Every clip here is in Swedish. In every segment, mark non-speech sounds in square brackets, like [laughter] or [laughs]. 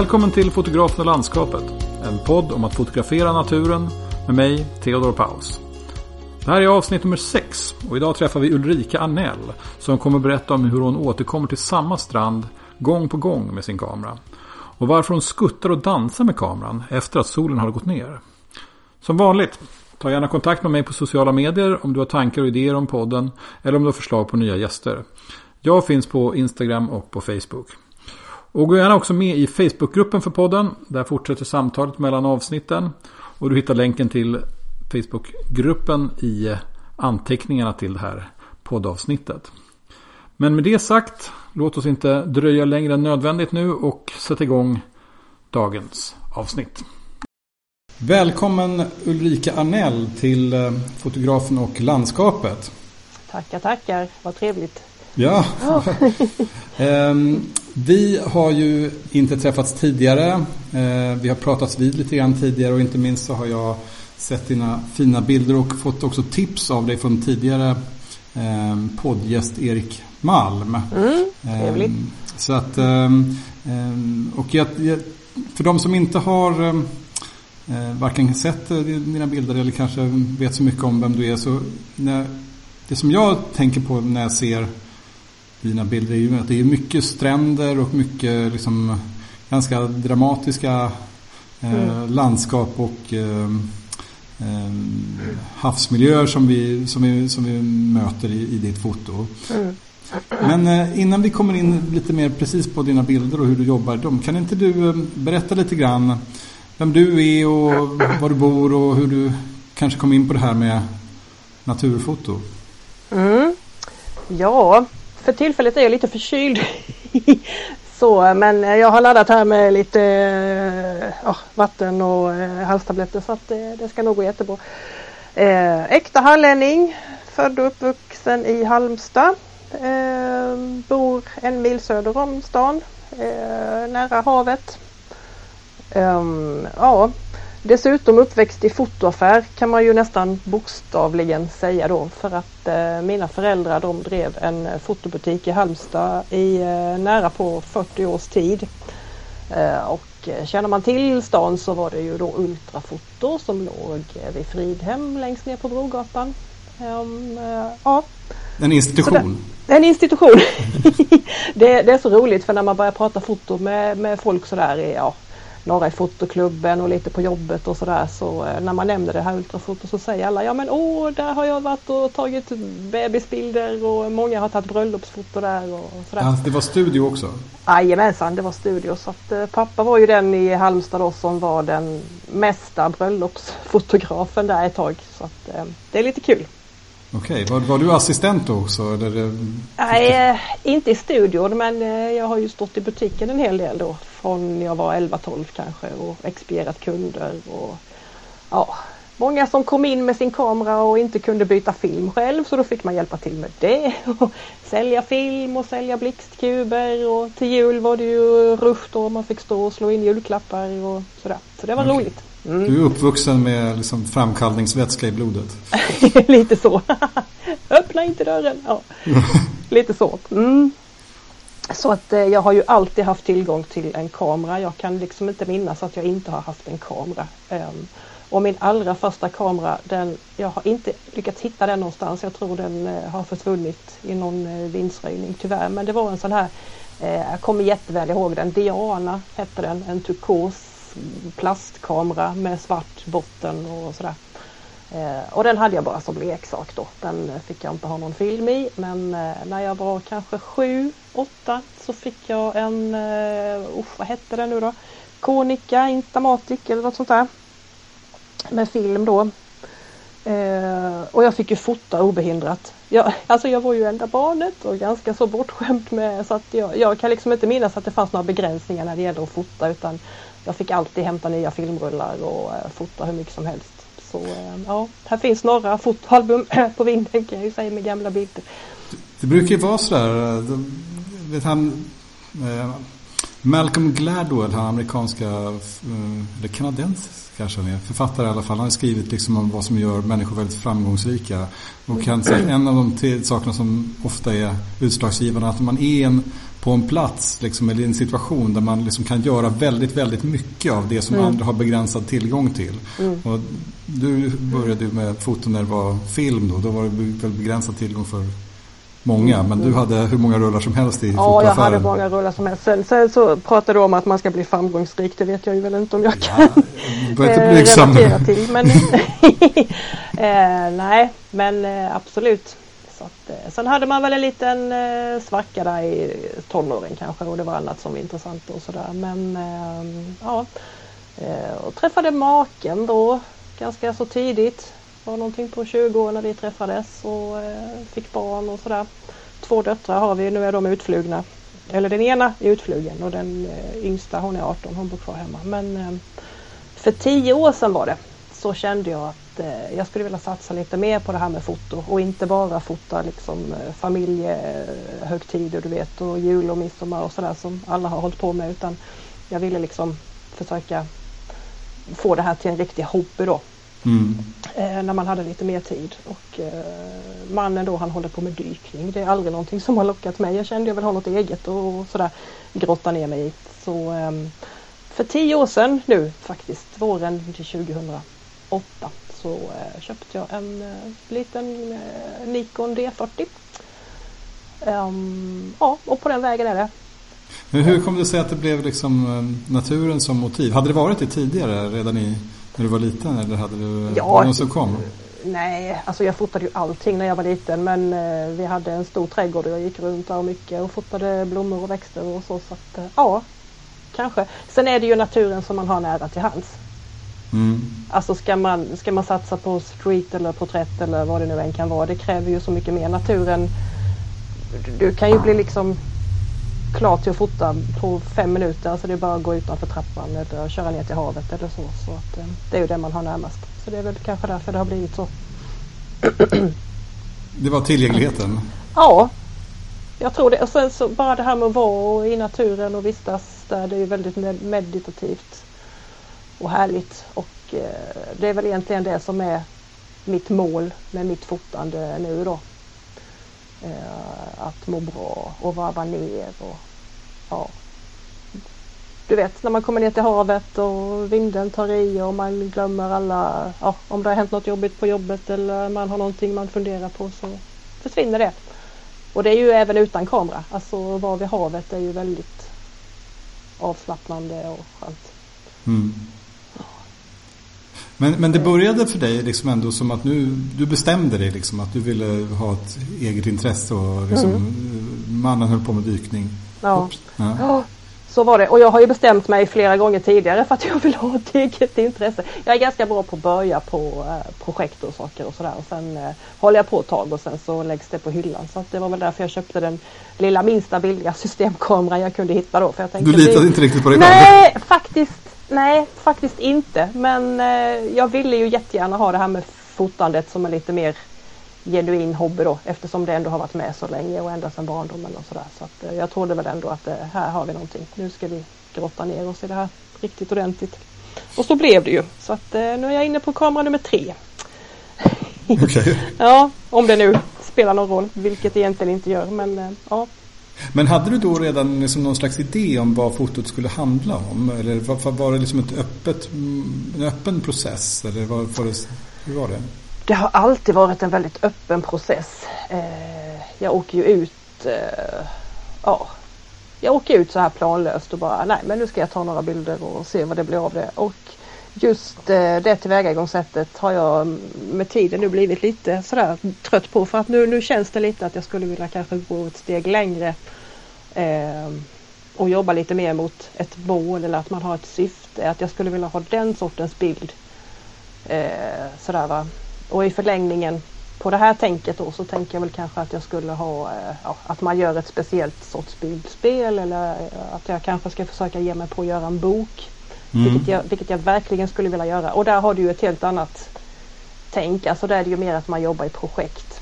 Välkommen till Fotografen och landskapet. En podd om att fotografera naturen med mig, Theodor Paus. Det här är avsnitt nummer 6 och idag träffar vi Ulrika Arnell som kommer berätta om hur hon återkommer till samma strand gång på gång med sin kamera. Och varför hon skuttar och dansar med kameran efter att solen har gått ner. Som vanligt, ta gärna kontakt med mig på sociala medier om du har tankar och idéer om podden eller om du har förslag på nya gäster. Jag finns på Instagram och på Facebook. Och gå gärna också med i Facebookgruppen för podden. Där fortsätter samtalet mellan avsnitten. Och du hittar länken till Facebookgruppen i anteckningarna till det här poddavsnittet. Men med det sagt, låt oss inte dröja längre än nödvändigt nu och sätta igång dagens avsnitt. Välkommen Ulrika Arnell till eh, Fotografen och landskapet. Tackar, tackar. Vad trevligt. Ja. Ehm, vi har ju inte träffats tidigare. Ehm, vi har pratats vid lite grann tidigare och inte minst så har jag sett dina fina bilder och fått också tips av dig från tidigare ehm, poddgäst Erik Malm. Mm, trevligt. Så att, och jag, för de som inte har eh, varken sett dina bilder eller kanske vet så mycket om vem du är så när, det som jag tänker på när jag ser dina bilder är ju att det är mycket stränder och mycket liksom ganska dramatiska eh, mm. landskap och eh, havsmiljöer som vi, som vi, som vi möter i, i ditt foto. Mm. Men eh, innan vi kommer in lite mer precis på dina bilder och hur du jobbar dem, kan inte du eh, berätta lite grann vem du är och var du bor och hur du kanske kom in på det här med naturfoto? Mm. Ja, för tillfället är jag lite förkyld. [laughs] så, men jag har laddat här med lite äh, vatten och äh, halstabletter så att det, det ska nog gå jättebra. Äh, äkta hallänning, född och uppvuxen i Halmstad. Bor en mil söder om stan, nära havet. Ja, Dessutom uppväxt i fotoaffär kan man ju nästan bokstavligen säga då för att eh, mina föräldrar de drev en fotobutik i Halmstad i eh, nära på 40 års tid. Eh, och eh, känner man till stan så var det ju då Ultrafoto som låg vid Fridhem längst ner på Brogatan. Um, ja. En institution? Det, en institution. [laughs] det, det, är så roligt för när man börjar prata foto med, med folk sådär ja, några i fotoklubben och lite på jobbet och sådär så eh, när man nämner det här ultrafoto så säger alla ja men åh där har jag varit och tagit bebisbilder och många har tagit bröllopsfoto där och sådär. Ja, det var studio också? Jajamensan det var studio så att eh, pappa var ju den i Halmstad då som var den mesta bröllopsfotografen där ett tag så att eh, det är lite kul. Okej, var, var, du assistent då också? Eller? Nej, inte i studion men jag har ju stått i butiken en hel del då från jag var 11-12 kanske och expedierat kunder. Och, ja, många som kom in med sin kamera och inte kunde byta film själv så då fick man hjälpa till med det. Och [laughs] sälja film och sälja blixtkuber och till jul var det ju rush då man fick stå och slå in julklappar och sådär. Så det var okay. roligt. Mm. Du är uppvuxen med liksom framkallningsvätska i blodet? [laughs] Lite så. [laughs] Öppna inte dörren. Ja. [laughs] Lite så. Mm. Så att eh, jag har ju alltid haft tillgång till en kamera. Jag kan liksom inte minnas att jag inte har haft en kamera. Um, och min allra första kamera, den, jag har inte lyckats hitta den någonstans. Jag tror den uh, har försvunnit i någon uh, vindsröjning tyvärr. Men det var en sån här, uh, jag kommer jätteväl ihåg den, Diana hette den, en turkos plastkamera med svart botten och sådär. Eh, och den hade jag bara som leksak då. Den fick jag inte ha någon film i. Men eh, när jag var kanske sju, åtta så fick jag en, eh, usch, vad hette den nu då? Konica Instamatic eller något sånt där. Med film då. Eh, och jag fick ju fota obehindrat. Jag, alltså jag var ju enda barnet och ganska så bortskämd med så att jag, jag kan liksom inte minnas att det fanns några begränsningar när det gäller att fota utan jag fick alltid hämta nya filmrullar och eh, fota hur mycket som helst. Så eh, ja, här finns några fotoalbum [clears throat] på vinden kan jag ju säga med gamla bilder. Det brukar ju vara sådär, eh, vet han, eh, Malcolm Gladwell, han amerikanska, eh, eller kanadens kanske han är, författare i alla fall. Han har skrivit liksom om vad som gör människor väldigt framgångsrika. Och kan en av de sakerna som ofta är utslagsgivande att man är en på en plats liksom, eller i en situation där man liksom kan göra väldigt, väldigt mycket av det som mm. andra har begränsad tillgång till. Mm. Och du började ju med foto när det var film då. Då var det väl begränsad tillgång för många. Mm. Men du hade hur många rullar som helst i Ja, jag hade många rullar som helst. Sen, sen, så pratade du om att man ska bli framgångsrik. Det vet jag ju väl inte om jag kan ja, eh, relatera till. Men, [laughs] [laughs] eh, nej, men eh, absolut. Så att, eh, sen hade man väl en liten eh, svacka där i tonåren kanske och det var annat som var intressant och sådär. Men eh, ja, och träffade maken då ganska så tidigt. Var någonting på 20 år när vi träffades och fick barn och sådär. Två döttrar har vi, nu är de utflugna. Eller den ena är utflugen och den yngsta hon är 18, hon bor kvar hemma. Men för tio år sedan var det så kände jag att eh, jag skulle vilja satsa lite mer på det här med foto och inte bara fota liksom eh, familjehögtider du vet och jul och midsommar och sådär som alla har hållit på med utan jag ville liksom försöka få det här till en riktig hobby då. Mm. Eh, när man hade lite mer tid och eh, mannen då han håller på med dykning. Det är aldrig någonting som har lockat mig. Jag kände jag vill ha något eget och sådär grotta ner mig i. Så eh, för tio år sedan nu faktiskt, våren 2000 2008 så eh, köpte jag en eh, liten eh, Nikon D40. Um, ehm, ja, och på den vägen är det. Men hur kom det sig att det blev liksom naturen som motiv? Hade det varit det tidigare redan i, när du var liten eller hade du ja, någon som kom? Nej, alltså jag fotade ju allting när jag var liten men vi hade en stor trädgård och jag gick runt där mycket och fotade blommor och växter och så. så att, ja, kanske. Sen är det ju naturen som man har nära till hands. Mm. Alltså ska man, ska man satsa på street eller porträtt eller vad det nu än kan vara. Det kräver ju så mycket mer. Naturen, du kan ju bli liksom klar till att fota på fem minuter. Alltså det är bara att gå utanför trappan eller köra ner till havet eller så. så att, eh, det är ju det man har närmast. Så det är väl kanske därför det har blivit så. [clears throat] Det var tillgängligheten? Ja, jag tror det. Och sen så bara det här med att vara i naturen och vistas där. Det är ju väldigt meditativt och härligt. Och eh, det är väl egentligen det som är mitt mål med mitt fotande nu då. Eh, att må bra och varva ner och ja. Du vet när man kommer ner till havet och vinden tar i och man glömmer alla, ja, om det har hänt något jobbigt på jobbet eller man har någonting man funderar på så försvinner det. Och det är ju även utan kamera. Alltså vara vid havet är ju väldigt avslappnande och skönt. Mm. Men, men det började för dig liksom ändå som att nu, du bestämde dig liksom att du ville ha ett eget intresse och liksom, mm. mannen höll på med dykning. Ja. ja. ja. så var det. Och jag har ju bestämt mig flera gånger tidigare för att jag vill ha ett eget intresse. Jag är ganska bra på att börja på eh, projekt och saker och sådär. Sen eh, håller jag på ett tag och sen så läggs det på hyllan. Så det var väl därför jag köpte den lilla minsta billiga systemkameran jag kunde hitta då. För jag tänkte, du litade inte riktigt på dig själv? Nej, faktiskt Nej, faktiskt inte. Men eh, jag ville ju jättegärna ha det här med fotandet som en lite mer genuin hobby då eftersom det ändå har varit med så länge och ända sedan barndomen och sådär. Så att, eh, jag trodde väl ändå att eh, här har vi någonting. Nu ska vi grotta ner oss i det här riktigt ordentligt. Och så blev det ju. Så att eh, nu är jag inne på kamera nummer tre. Okay. [laughs] ja, om det nu spelar någon roll, vilket det egentligen inte gör. Men eh, ja, men hade du då redan liksom någon slags idé om vad fotot skulle handla om? Eller var, var det liksom ett öppet, en öppen process? Eller var, var det, hur var det? Det har alltid varit en väldigt öppen process. Eh, jag åker ju ut eh, ja, jag åker ut så här planlöst och bara nej men nu ska jag ta några bilder och se vad det blir av det. Och just eh, det tillvägagångssättet har jag med tiden nu blivit lite sådär trött på för att nu, nu känns det lite att jag skulle vilja kanske gå ett steg längre eh, och jobba lite mer mot ett mål eller att man har ett syfte. Att jag skulle vilja ha den sortens bild. Eh, sådär va. Och i förlängningen på det här tänket då så tänker jag väl kanske att jag skulle ha eh, ja, att man gör ett speciellt sorts bildspel eller eh, att jag kanske ska försöka ge mig på att göra en bok Mm. Vilket, jag, vilket jag verkligen skulle vilja göra. Och där har du ju ett helt annat tänk. Alltså där är det ju mer att man jobbar i projekt.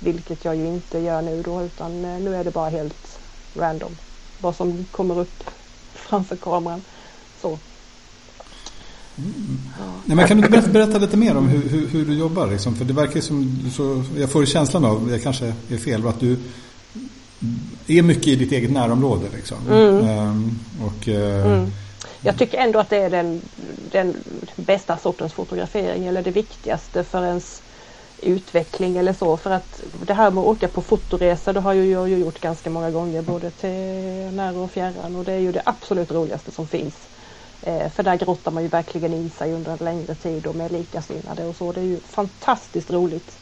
Vilket jag ju inte gör nu då utan eh, nu är det bara helt random. Vad som kommer upp [laughs] framför kameran. Så. Mm. Ja. men kan du berätta, berätta, lite mer om hur, hur, hur du jobbar? Liksom? För det verkar som, så, jag får känslan av, jag kanske är fel, att du är mycket i ditt eget närområde. Liksom. Mm. Um, och, uh, mm. Jag tycker ändå att det är den, den bästa sortens fotografering eller det viktigaste för ens utveckling eller så. För att det här med att åka på fotoresa det har ju jag ju gjort ganska många gånger både till nära och fjärran och det är ju det absolut roligaste som finns. Eh, för där grottar man ju verkligen in sig under en längre tid och med likasinnade och så. Det är ju fantastiskt roligt.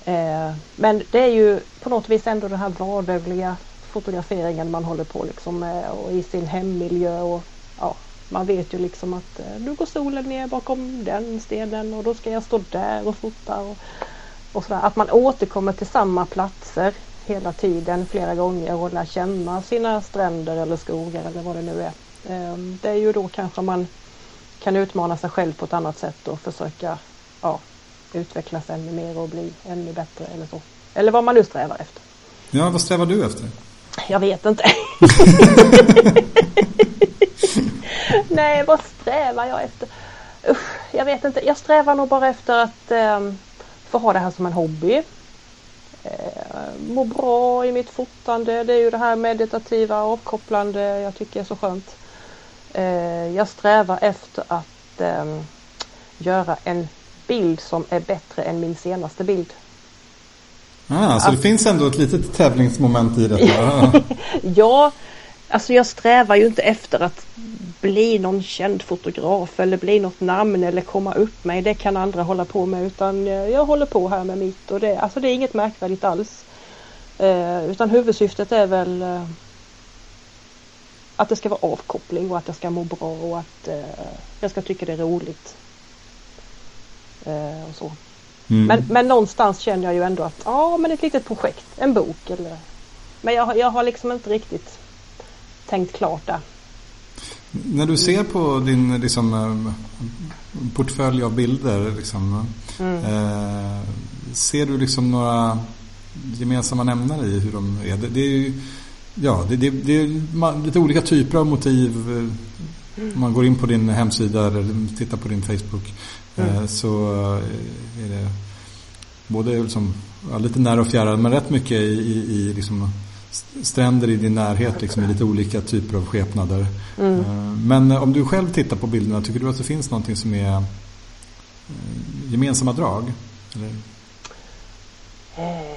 Eh, men det är ju på något vis ändå den här vardagliga fotograferingen man håller på liksom med och i sin hemmiljö och ja, man vet ju liksom att eh, nu går solen ner bakom den stenen och då ska jag stå där och fota. Och, och sådär. Att man återkommer till samma platser hela tiden flera gånger och lär känna sina stränder eller skogar eller vad det nu är. Ehm, det är ju då kanske man kan utmana sig själv på ett annat sätt och försöka ja, utvecklas ännu mer och bli ännu bättre eller så. Eller vad man nu strävar efter. Ja, vad strävar du efter? Jag vet inte. [laughs] [laughs] [laughs] Nej, vad strävar jag efter? Usch, jag vet inte. Jag strävar nog bara efter att eh, få ha det här som en hobby. Eh, må bra i mitt fotande. Det är ju det här meditativa avkopplande jag tycker är så skönt. Eh, jag strävar efter att eh, göra en bild som är bättre än min senaste bild. Ah, så att... det finns ändå ett litet tävlingsmoment i detta? [laughs] ja, alltså jag strävar ju inte efter att bli någon känd fotograf eller bli något namn eller komma upp mig. Det kan andra hålla på med utan jag håller på här med mitt och det, alltså det är inget märkvärdigt alls. Eh, utan huvudsyftet är väl eh, att det ska vara avkoppling och att jag ska må bra och att eh, jag ska tycka det är roligt. Eh, och så. Mm. Men, men någonstans känner jag ju ändå att ja men ett litet projekt, en bok eller Men jag, jag har liksom inte riktigt tänkt klart där. När du ser på din liksom, eh, portfölj av bilder, liksom, mm. eh, ser du liksom några gemensamma nämnare i hur de är? Det, det är ju, ja, det, det, det, är lite olika typer av motiv. Om man går in på din hemsida eller tittar på din Facebook mm. eh, så är det både liksom, ja, lite nära och fjärran men rätt mycket i, i, i liksom, stränder i din närhet liksom, i lite olika typer av skepnader. Mm. Eh, men om du själv tittar på bilderna, tycker du att det finns någonting som är eh, gemensamma drag? Eller? Eh,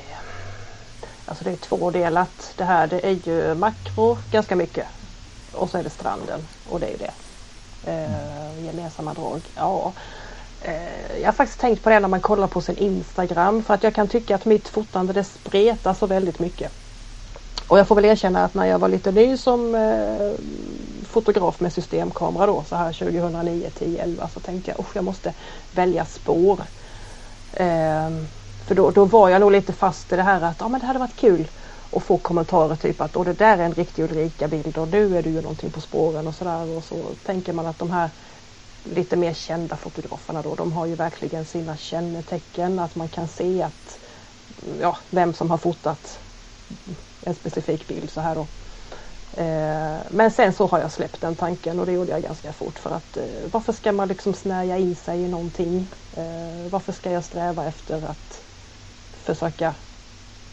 alltså det är tvådelat. Det här det är ju makro ganska mycket. Och så är det stranden och det är ju det. Eh, gemensamma drag. Ja. Eh, jag har faktiskt tänkt på det när man kollar på sin Instagram för att jag kan tycka att mitt fotande det spretar så väldigt mycket. Och jag får väl erkänna att när jag var lite ny som eh, fotograf med systemkamera då så här 2009, 10, 11 så tänkte jag att jag måste välja spår. Eh, för då, då var jag nog lite fast i det här att ah, men det hade varit kul att få kommentarer typ att det där är en riktig Ulrika-bild och nu är du ju någonting på spåren och sådär och så tänker man att de här lite mer kända fotograferna då de har ju verkligen sina kännetecken att man kan se att ja, vem som har fotat en specifik bild så här då. Eh, men sen så har jag släppt den tanken och det gjorde jag ganska fort för att eh, varför ska man liksom snärja in sig i någonting? Eh, varför ska jag sträva efter att försöka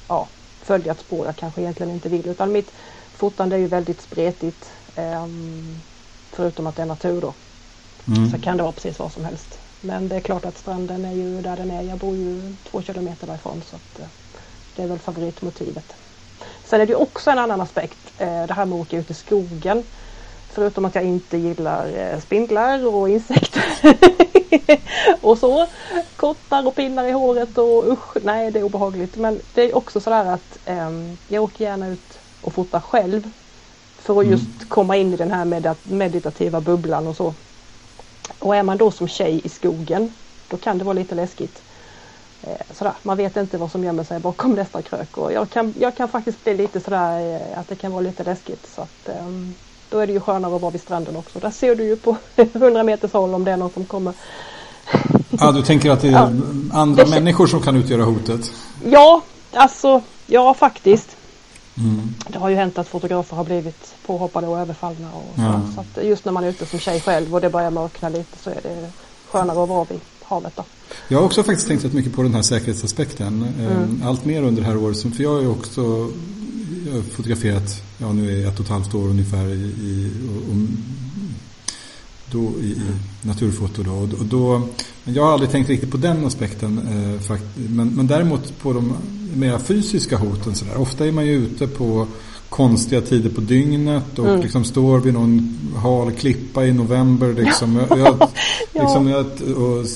ja, följa ett spår jag kanske egentligen inte vill utan mitt fotande är ju väldigt spretigt ehm, förutom att det är natur då. Mm. Så kan det vara precis vad som helst. Men det är klart att stranden är ju där den är. Jag bor ju två kilometer därifrån så att det är väl favoritmotivet. Sen är det också en annan aspekt, eh, det här med att åka ut i skogen. Förutom att jag inte gillar eh, spindlar och insekter [laughs] och så. Kottar och pinnar i håret och usch, nej det är obehagligt. Men det är också sådär att um, jag åker gärna ut och fotar själv. För att mm. just komma in i den här meditativa bubblan och så. Och är man då som tjej i skogen, då kan det vara lite läskigt. Eh, sådär. Man vet inte vad som gömmer sig bakom nästa krök och jag kan, jag kan faktiskt bli lite sådär eh, att det kan vara lite läskigt. Så att, um, då är det ju skönare att vara vid stranden också. Där ser du ju på [laughs] 100 meters håll om det är någon som kommer. Ja, du tänker att det är ja. andra det människor som kan utgöra hotet? Ja, alltså ja faktiskt. Mm. Det har ju hänt att fotografer har blivit påhoppade och överfallna. Och så, ja. så just när man är ute som tjej själv och det börjar mörkna lite så är det skönare att vara vid havet. Då. Jag har också faktiskt tänkt rätt mycket på den här säkerhetsaspekten. Mm. Allt mer under det här året. För jag är också jag har fotograferat, ja nu är ett och ett halvt år ungefär i, i, och, då, i, i naturfoto. Då, och då, men jag har aldrig tänkt riktigt på den aspekten. Eh, fakt, men, men däremot på de mera fysiska hoten. Så där. Ofta är man ju ute på konstiga tider på dygnet och mm. liksom står vid någon hal klippa i november. Liksom. Jag, jag, [laughs] liksom, jag, och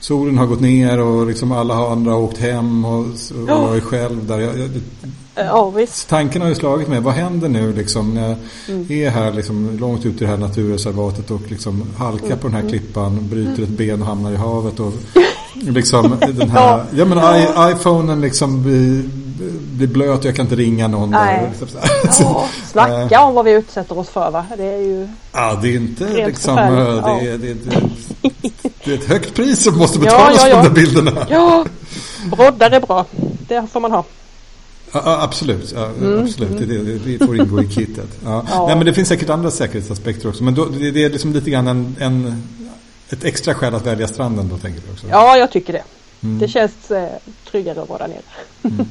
solen har gått ner och liksom alla andra har åkt hem och, och jag är själv där. Jag, jag, Ja. Tanken har ju slagit mig, vad händer nu liksom när jag mm. är här liksom, långt ute i det här naturreservatet och liksom halkar mm. på den här mm. klippan, bryter ett ben och hamnar i havet och [laughs] liksom den här, ja, men I, iPhonen liksom blir, blir blöt och jag kan inte ringa någon. Nej. Ja, [laughs] snacka om vad vi utsätter oss för va? Det är ju Ja, det är inte liksom, det, är, det, det, det, är ett högt pris som måste [laughs] betalas ja, ja, ja. för de där bilderna. Ja, broddar är bra. Det får man ha. Ja, absolut, ja, mm. absolut. Det, det, det får ingå i kittet. Ja. [laughs] ja. Nej, men det finns säkert andra säkerhetsaspekter också. Men då, det, det är liksom lite grann en, en, ett extra skäl att välja stranden då tänker du också? Ja, jag tycker det. Mm. Det känns eh, tryggare att vara där nere.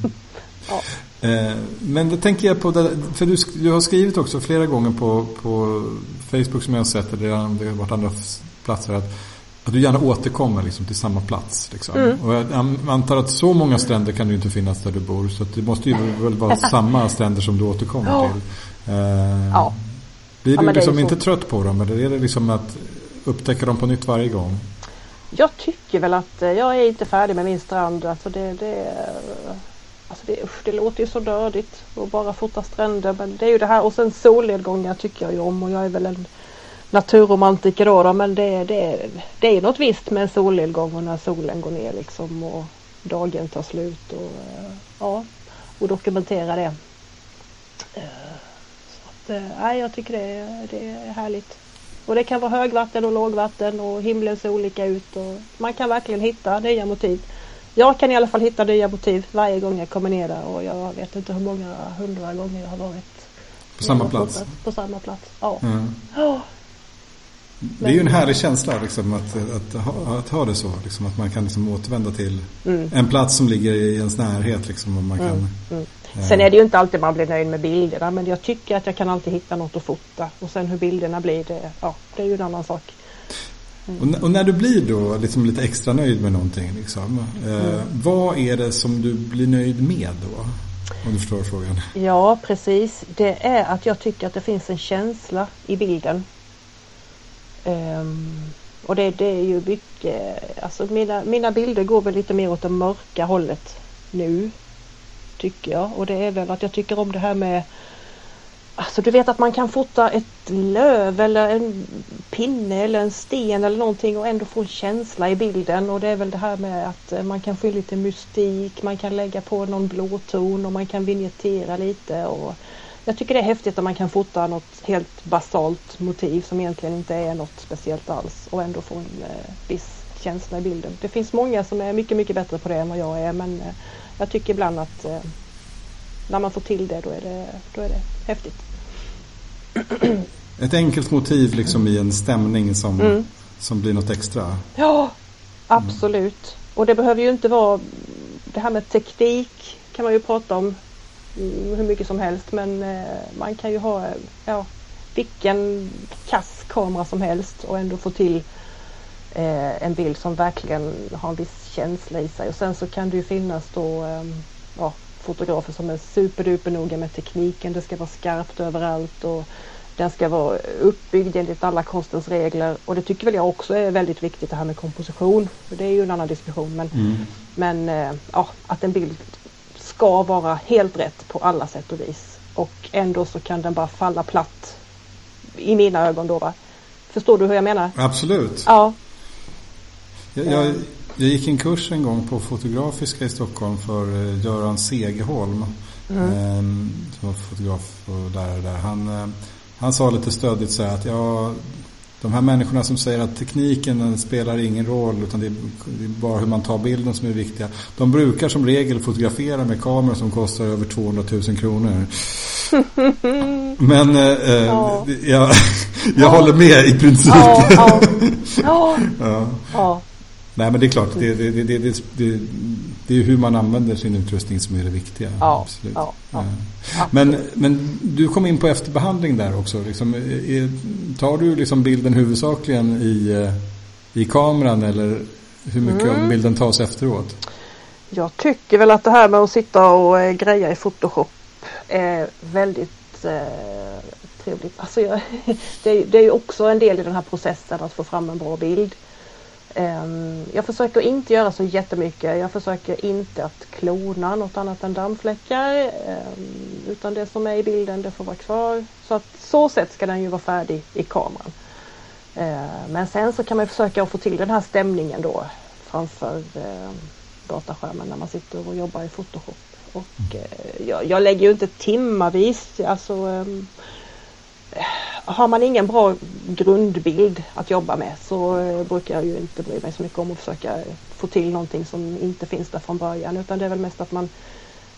Ja. eh, men då tänker jag på, det, för du, du, har skrivit också flera gånger på, på Facebook som jag har sett, eller det har varit andra platser, att att du gärna återkommer liksom till samma plats. Liksom. Mm. Och jag antar att så många stränder kan du inte finnas där du bor. Så det måste ju väl vara [laughs] samma stränder som du återkommer ja. till. Eh, ja. Blir du ja, liksom inte trött på dem? Eller är det liksom att upptäcka dem på nytt varje gång? Jag tycker väl att eh, jag är inte färdig med min strand. Alltså det, det, alltså det, usch, det låter ju så dödigt att bara fota stränder. Men det är ju det här och sen solnedgångar tycker jag ju om och jag är väl en naturromantiker då, då men det, det, det är något visst med en solnedgång och när solen går ner liksom och dagen tar slut och eh, ja, och dokumentera det. Eh, så att, eh, nej, jag tycker det, det är härligt. Och det kan vara högvatten och lågvatten och himlen ser olika ut och man kan verkligen hitta nya motiv. Jag kan i alla fall hitta nya motiv varje gång jag kommer ner där och jag vet inte hur många hundra gånger jag har varit. På samma plats? På samma plats, ja. Mm. Oh. Det är ju en härlig känsla liksom, att, att, ha, att ha det så. Liksom, att man kan liksom, återvända till mm. en plats som ligger i ens närhet. Liksom, och man kan, mm. Mm. Sen är det ju inte alltid man blir nöjd med bilderna men jag tycker att jag kan alltid hitta något att fota. Och sen hur bilderna blir, det, ja, det är ju en annan sak. Mm. Och, och, när du blir då liksom lite extra nöjd med någonting, liksom, eh, mm. vad är det som du blir nöjd med då? Om du förstår frågan. Ja, precis. Det är att jag tycker att det finns en känsla i bilden. Um, och det, det, är ju mycket, alltså mina, mina bilder går väl lite mer åt det mörka hållet nu. Tycker jag. Och det är väl att jag tycker om det här med Alltså du vet att man kan fota ett löv eller en pinne eller en sten eller någonting och ändå få en känsla i bilden och det är väl det här med att eh, man kan få lite mystik, man kan lägga på någon blåton och man kan vignettera lite och jag tycker det är häftigt att man kan fota något helt basalt motiv som egentligen inte är något speciellt alls och ändå få en eh, viss känsla i bilden. Det finns många som är mycket, mycket bättre på det än vad jag är men eh, jag tycker ibland att eh, när man får till det då är det, då är det häftigt. [clears throat] Ett enkelt motiv liksom i en stämning som, mm. som blir något extra. Ja, absolut. Mm. Och det behöver ju inte vara det här med teknik kan man ju prata om hur mycket som helst men eh, man kan ju ha ja, vilken kass kamera som helst och ändå få till eh, en bild som verkligen har en viss känsla i sig och sen så kan det ju finnas då ja, fotografer som är superduper noga med tekniken. Det ska vara skarpt överallt och den ska vara uppbyggd enligt alla konstens regler och det tycker väl jag också är väldigt viktigt det här med komposition. Det är ju en annan diskussion men, mm. men eh, ja, att en bild ska vara helt rätt på alla sätt och vis. Och ändå så kan den bara falla platt i mina ögon då va. Förstår du hur jag menar? Absolut. Ja. Jag, jag, jag gick en kurs en gång på Fotografiska i Stockholm för eh, Göran Segerholm. Mm. Eh, som var fotograf och lärare där. Han, eh, han sa lite stödigt så här att ja, de här människorna som säger att tekniken spelar ingen roll utan det är bara hur man tar bilden som är viktiga. De brukar som regel fotografera med kameror som kostar över 200 000 kronor. [laughs] Men eh, ja. jag, [laughs] jag ja. håller med i princip. Ja, ja. [laughs] Nej men det är klart, det, det, det, det det är hur man använder sin utrustning som är det viktiga. Ja, Absolut. Ja, ja. Men, men du kom in på efterbehandling där också. Liksom, är, tar du liksom bilden huvudsakligen i, i kameran eller hur mycket mm. av bilden tas efteråt? Jag tycker väl att det här med att sitta och eh, greja i Photoshop är väldigt eh, trevligt. Alltså jag, [laughs] det, det är ju också en del i den här processen att få fram en bra bild. Ehm, jag försöker inte göra så jättemycket. Jag försöker inte att klona något annat än dammfläckar. Ehm, utan det som är i bilden det får vara kvar. Så att så sätt ska den ju vara färdig i kameran. Ehm, men sen så kan man försöka att få till den här stämningen då framför dataskärmen när man sitter och jobbar i Photoshop. Och eh, jag, jag, lägger ju inte timmavis. Alltså, har man ingen bra grundbild att jobba med så eh, brukar jag ju inte bry mig så mycket om att försöka få till någonting som inte finns där från början utan det är väl mest att man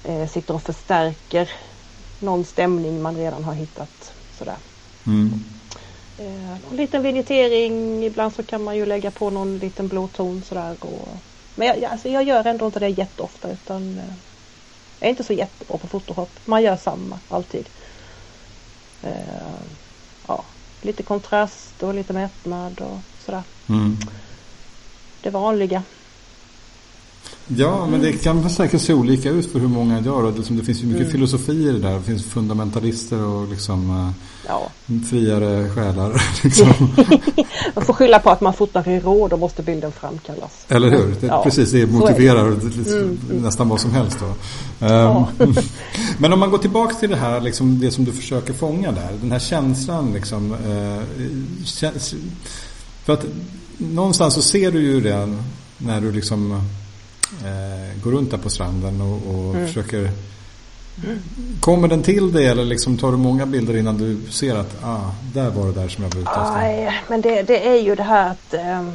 eh, sitter och förstärker någon stämning man redan har hittat. Sådär. Mm. Eh, en liten vignettering, ibland så kan man ju lägga på någon liten blå ton sådär. Och, men jag, alltså jag gör ändå inte det jätteofta utan jag är inte så jättebra på Photoshop. Man gör samma alltid. Eh, ja, lite kontrast och lite mättnad och sådär. Mm. Det vanliga. Ja, men det kan säkert se olika ut för hur många gör. Och liksom, det finns ju mycket mm. filosofi i det där. Det finns fundamentalister och liksom, eh, ja. friare själar. [laughs] Liksom. [laughs] man får skylla på att man fotar i råd och måste bilden framkallas. Eller hur? Det, ja. Precis, det motiverar det. Mm, mm. nästan vad som helst. Då. Ja. Ehm, [laughs] men om man går tillbaka till det här, liksom, det som du försöker fånga där. Den här känslan. Liksom, eh, för att någonstans så ser du ju det när du liksom eh, går runt där på stranden och, och mm. försöker Kommer den till dig eller liksom tar du många bilder innan du ser att ah, där var det där som jag var ute efter? Nej, men det, det, är ju det här att eh,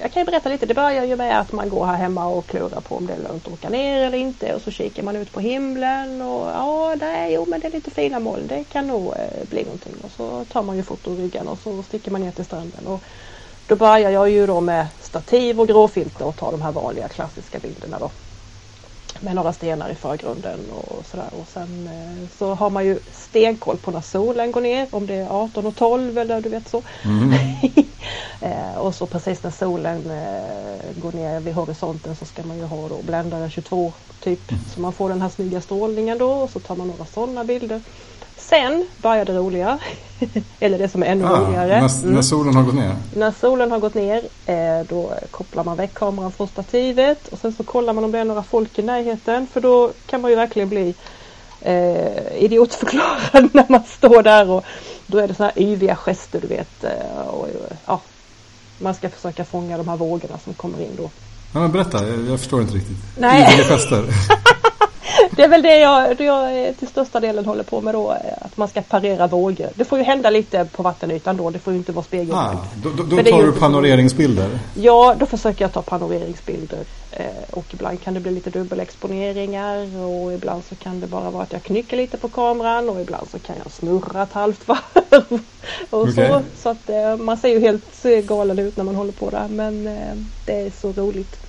Jag kan ju berätta lite. Det börjar ju med att man går här hemma och klurar på om det är lönt att åka ner eller inte och så kikar man ut på himlen och ja, där, jo men det är lite fina moln. Det kan nog eh, bli någonting och så tar man ju fotoryggen och så sticker man ner till stranden. Och, då börjar jag ju då med stativ och gråfilter och tar de här vanliga klassiska bilderna då. Med några stenar i förgrunden och sådär. Och sen eh, så har man ju stenkoll på när solen går ner. Om det är 18 och 12 eller du vet så. Mm. [laughs] eh, och så precis när solen eh, går ner vid horisonten så ska man ju ha då bländare 22 typ. Mm. Så man får den här snygga strålningen då och så tar man några sådana bilder. Sen börjar det roliga. [laughs] Eller det som är ännu ah, roligare. När, mm. när, solen har gått ner? När solen har gått ner eh, då kopplar man väck kameran från stativet och sen så kollar man om det är några folk i närheten för då kan man ju verkligen bli eh, idiotförklarad [laughs] när man står där och då är det sådana här yviga gester du vet. Eh, och, ja, man ska försöka fånga de här vågorna som kommer in då. Ja, men berätta, jag, jag förstår inte riktigt. Nej. Yviga gester. [laughs] Det är väl det jag, jag till största delen håller på med då. Att man ska parera vågor. Det får ju hända lite på vattenytan då. Det får ju inte vara spegelbild. Ah, då, då, då tar du panoreringsbilder? Ja, då försöker jag ta panoreringsbilder. Eh, och ibland kan det bli lite dubbelexponeringar. Och ibland så kan det bara vara att jag knycker lite på kameran. Och ibland så kan jag snurra ett halvt varv. [laughs] och okay. så så att eh, man ser ju helt galen ut när man håller på där. Men eh, det är så roligt.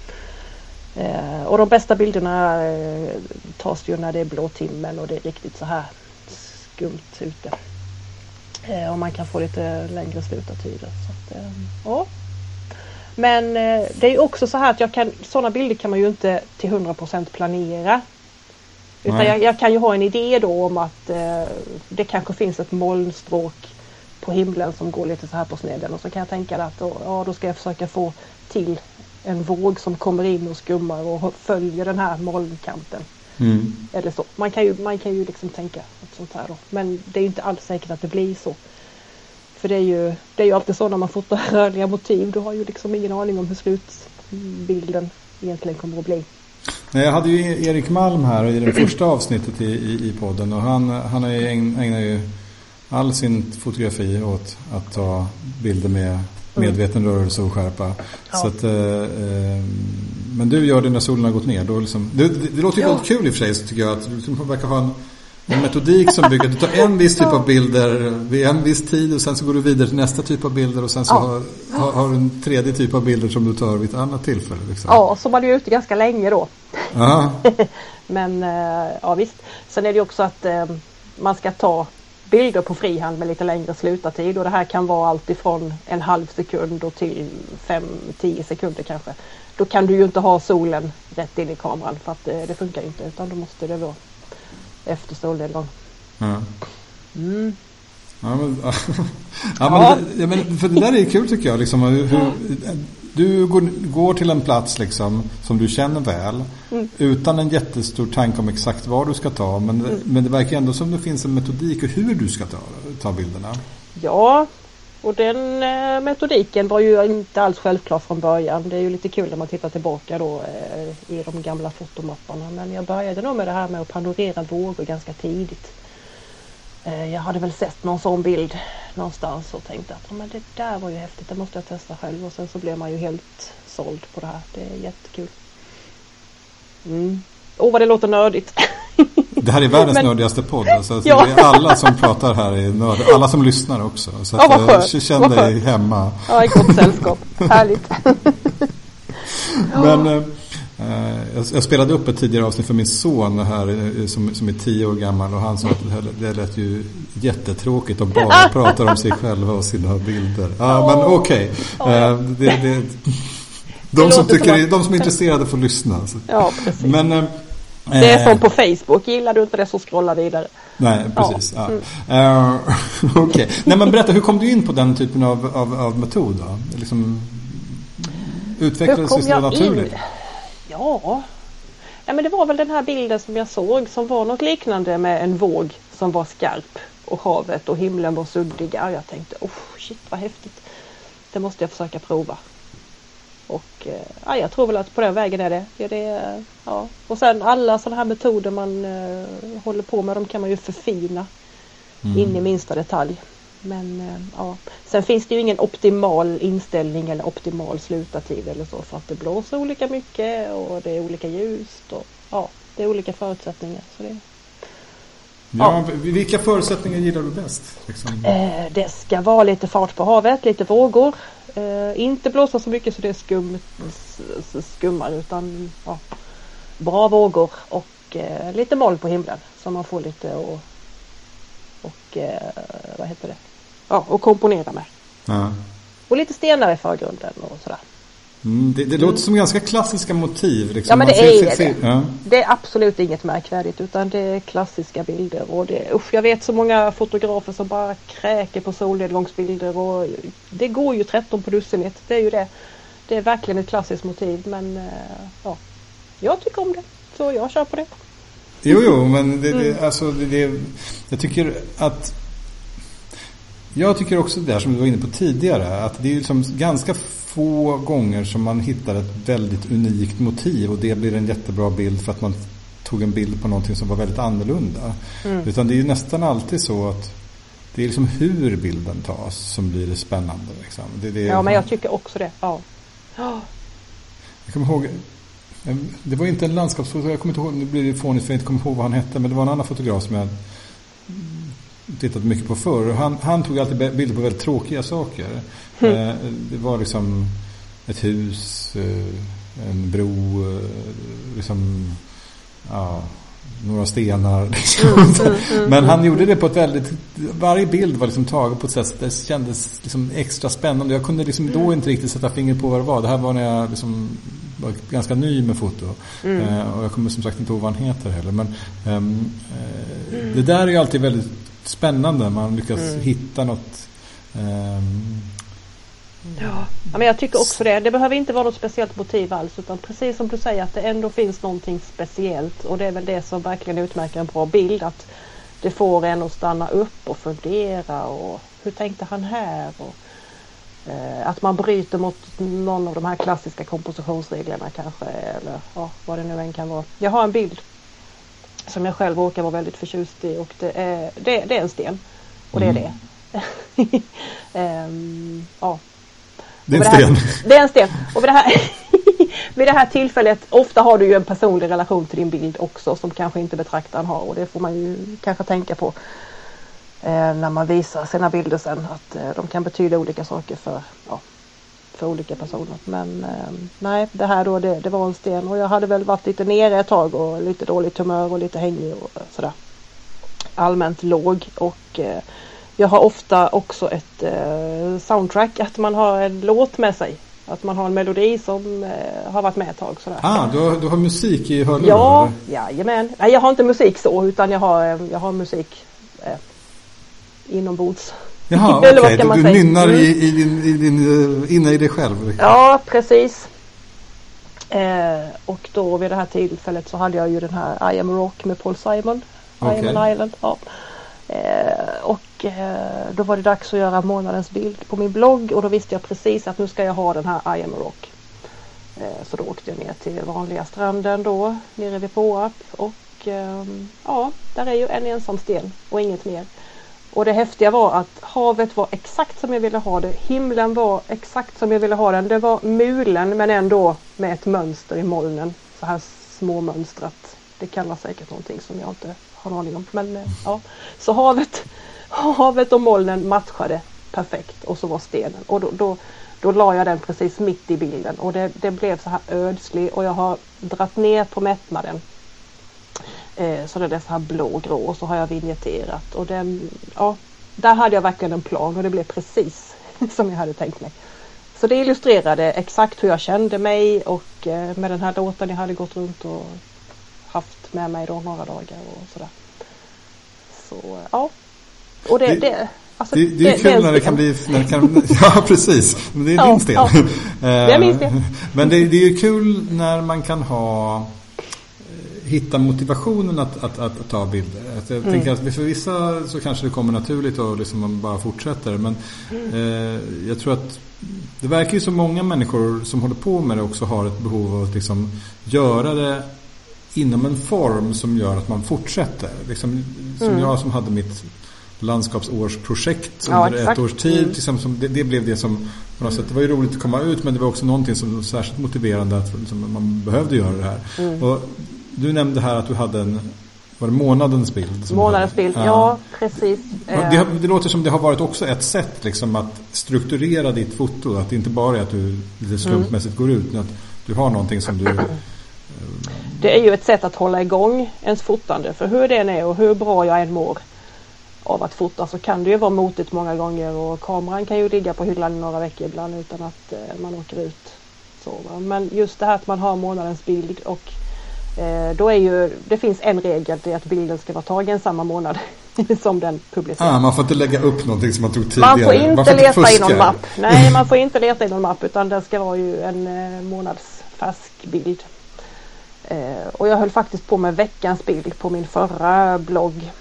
Eh, och de bästa bilderna eh, tas ju när det är blåtimmen och det är riktigt så här skumt ute. Eh, och man kan få lite längre slutartider. Så att, ja. Men det är också så här att jag kan, sådana bilder kan man ju inte till 100% planera. Utan jag, jag, kan ju ha en idé då om att eh, det kanske finns ett molnstråk på himlen som går lite så här på snedden och så kan jag tänka att ja, då ska jag försöka få till en våg som kommer in och skummar och följer den här molnkanten. Mm. Eller så. Man kan ju, man kan ju liksom tänka ett sånt här då. Men det är inte alls säkert att det blir så. För det är ju, det är ju alltid så när man fotar [laughs] rörliga motiv. Du har ju liksom ingen aning om hur slutbilden egentligen kommer att bli. Jag hade ju Erik Malm här i det första avsnittet i, i, i podden och han, han ägnar ju all sin fotografi åt att ta bilder med medveten rörelse och skärpa. Ja. Så att, eh, eh, men du gör det när solen har gått ner. Då liksom, det, det, det låter ju ja. väldigt kul i och för sig så tycker jag. Att du liksom verkar ha en, en metodik som bygger, du tar en viss typ av bilder vid en viss tid och sen så går du vidare till nästa typ av bilder och sen så Ja. har, har, du en tredje typ av bilder som du tar vid ett annat tillfälle. Liksom. Ja, så man är ute ganska länge då. [laughs] Men eh, ja visst. Sen är det ju också att eh, man ska ta bilder på frihand med lite längre slutartid och det här kan vara allt ifrån en halv sekund och till 5-10 sekunder kanske. Då kan du ju inte ha solen rätt in i kameran för att eh, det funkar inte utan då måste det vara efter solnedgång. Mm. Ja, men, [laughs] ja, men, Ja. ja, men för det där är kul tycker jag. Liksom, hur, hur, du går, går till en plats liksom, som du känner väl Mm. utan en jättestor tanke om exakt var du ska ta. Men, Mm. men det verkar ändå som det finns en metodik och hur du ska ta, ta bilderna. Ja, och den eh, metodiken var ju inte alls självklar från början. Det är ju lite kul när man tittar tillbaka då eh, i de gamla fotomapparna. Men jag började nog med det här med att panorera vågor ganska tidigt. Eh, jag hade väl sett någon sån bild någonstans och tänkte att "Ja, men det där var ju häftigt, det måste jag testa själv. Och sen så blev man ju helt såld på det här. Det är jättekul. Mm. Åh vad det låter nördigt. [laughs] Det här är världens Men- nördigaste podd. Alltså, Ja. det är alla som pratar här är nörd, alla som lyssnar också. Så Ja, vad att, skönt. eh, känn Vad dig hemma. ja, i gott sällskap. [laughs] Härligt. Men eh, jag, jag spelade upp ett tidigare avsnitt för min son här eh, som, som är tio år gammal och han sa att det, här, det lät ju jättetråkigt att bara [laughs] prata om sig själva och sina bilder. Ja, men okej. Ja. Eh, det, det, [laughs] de, som tycker, de som är intresserade får lyssna. Ja, precis. Men, eh, Det är eh, som på Facebook, gillar du inte det så scrolla vidare. Nej, Ja. precis. Ja. Mm. Eh, [laughs] Okej. Nej, men berätta, hur kom du in på den typen av, av, av metod? Då? Liksom, utvecklades det naturligt? in? Ja. ja, men det var väl den här bilden som jag såg som var något liknande med en våg som var skarp och havet och himlen var suddiga. Jag tänkte, oh shit vad häftigt. Det måste jag försöka prova. Och eh, ja, jag tror väl att på den vägen är det. Ja, det ja. Och sen alla sådana här metoder man eh, håller på med, de kan man ju förfina Mm. in i minsta detalj. Men eh, ja, sen finns det ju ingen optimal inställning eller optimal slutartid eller så för att det blåser olika mycket och det är olika ljust och ja, det är olika förutsättningar. Så det, Ja, vilka förutsättningar gillar du bäst? Liksom? eh, det ska vara lite fart på havet, lite vågor. Eh, inte blåsa så mycket så det skum, s- s- skummar utan ja, bra vågor och eh, lite moln på himlen så man får lite och, och vad heter det? Ja, och komponera med. Ja. Och lite stenar i förgrunden och sådär. Mm, det, det låter som ganska klassiska motiv. Liksom. Ja, men det ser- är ser- det. Ja. Det är absolut inget märkvärdigt utan det är klassiska bilder. Och det, usch, jag vet så många fotografer som bara kräker på solnedgångsbilder och det går ju 13 på dussinet. Det är ju det. Det är verkligen ett klassiskt motiv men eh, ja, jag tycker om det. Så jag kör på det. Jo, jo, men det, Mm. det, alltså, det, det, jag tycker att... Jag tycker också det där som du var inne på tidigare. Att det är liksom ganska få gånger som man hittar ett väldigt unikt motiv och det blir en jättebra bild för att man tog en bild på någonting som var väldigt annorlunda. Mm. Utan det är ju nästan alltid så att det är liksom hur bilden tas som blir det spännande. Liksom. Det, det, Ja men jag tycker också det. Ja. Ja. Jag kommer ihåg, det var inte en landskapsfotograf, jag kommer inte ihåg, nu blir det fånigt för jag inte kommer ihåg vad han hette, men det var en annan fotograf som jag tittat mycket på förr. Han, han tog alltid bilder på väldigt tråkiga saker. Eh, Det var liksom ett hus, eh, en bro, eh, liksom, ja, några stenar. [laughs] Liksom. Men han gjorde det på ett väldigt, varje bild var liksom tagen på ett sätt det kändes liksom extra spännande. Jag kunde liksom då inte riktigt sätta fingret på vad det var. Det här var när jag liksom var ganska ny med foto. Eh, och jag kommer som sagt inte ihåg vad han heter heller. Men ehm, eh, det där är ju alltid väldigt spännande. Man lyckas hitta något Ja. ja, men jag tycker också det. Det behöver inte vara något speciellt motiv alls utan precis som du säger att det ändå finns någonting speciellt och det är väl det som verkligen utmärker en bra bild. Att det får en att stanna upp och fundera och hur tänkte han här? Och, eh, att man bryter mot någon av de här klassiska kompositionsreglerna kanske eller ja, vad det nu än kan vara. Jag har en bild som jag själv råkar vara väldigt förtjust i och det är, det, det är en sten. Och det är Mm. det. [laughs] Ehm, ja, Det är en det här- sten. [laughs] Det är en sten. Och det här, [laughs] vid det här tillfället, ofta har du ju en personlig relation till din bild också som kanske inte betraktaren har och det får man ju kanske tänka på eh, när man visar sina bilder sen att eh, de kan betyda olika saker för, ja, för olika personer. Men eh, nej, det här då det, det var en sten och jag hade väl varit lite nere ett tag och lite dåligt humör och lite hängig och sådär. Allmänt låg och eh, jag har ofta också ett eh, soundtrack, att man har en låt med sig. Att man har en melodi som eh, har varit med ett tag. Sådär. Ah, du har, du har musik i hörlurar? Ja, jajamän. Nej, jag har inte musik så utan jag har, eh, jag har musik eh, inombords. Jaha, okej. Okay. Du, du nynnar mm. i, i, din, i din, uh, inne i dig själv? Ja, precis. Eh, och då vid det här tillfället så hade jag ju den här I am rock med Paul Simon. Okay. I am an island. Ja. Eh, och eh, då var det dags att göra månadens bild på min blogg och då visste jag precis att nu ska jag ha den här I am rock. Eh, så då åkte jag ner till vanliga stranden då nere vid Påarp och ehm, ja, där är ju en ensam sten och inget mer. Och det häftiga var att havet var exakt som jag ville ha det. Himlen var exakt som jag ville ha den. Det var mulen men ändå med ett mönster i molnen. Så här småmönstrat. Det kallas säkert någonting som jag inte har någon aning om. Men eh, ja. Så havet, [laughs] havet och molnen matchade perfekt och så var stenen. Och då, då, då la jag den precis mitt i bilden och det, det blev så här ödslig och jag har dratt ner på mättnaden. Eh, så det är så här blågrå och så har jag vinjetterat och den, ja, där hade jag verkligen en plan och det blev precis [laughs] som jag hade tänkt mig. Så det illustrerade exakt hur jag kände mig och eh, med den här låten jag hade gått runt och haft med mig då några dagar och sådär. Så ja. Och det, det, det Alltså, det, det, är det, kul när det kan bli... När det kan, [laughs] ja, precis. Men det är ja, din. Ja. [laughs] Det är min sten. Men det, det är ju kul när man kan ha eh, hitta motivationen att, att, att, att ta bilder. Att jag mm. tänker att för vissa så kanske det kommer naturligt och liksom man bara fortsätter. Men mm. eh, jag tror att det verkar ju som många människor som håller på med det också har ett behov av att liksom göra det inom en form som gör att man fortsätter. Liksom, som mm. jag som hade mitt landskapsårsprojekt ja, under exakt. ett års tid. Mm. Liksom, som det, det, blev det som på något sätt, det var ju roligt att komma ut men det var också någonting som var särskilt motiverande att liksom, man behövde göra det här. Mm. Och du nämnde här att du hade en var det månadens bild? Månadens bild, ja, ja precis. Det, det, låter som det har varit också ett sätt liksom, att strukturera ditt foto. Att det inte bara är att du lite slumpmässigt mm. går ut. Men att du har någonting som du det är ju ett sätt att hålla igång ens fotande för hur det än är och hur bra jag än mår av att fota så kan det ju vara motigt många gånger och kameran kan ju ligga på hyllan i några veckor ibland utan att eh, man åker ut. Så, Men just det här att man har månadens bild och eh, då är ju, det finns en regel, det är att bilden ska vara tagen samma månad [laughs] som den publiceras. Ah, man får inte lägga upp någonting som man tog tidigare. Man får inte man får leta inte i någon mapp. Nej, man får inte leta i någon mapp utan det ska vara ju en eh, månads färsk bild. Eh, och jag höll faktiskt på med veckans bild på min förra blogg.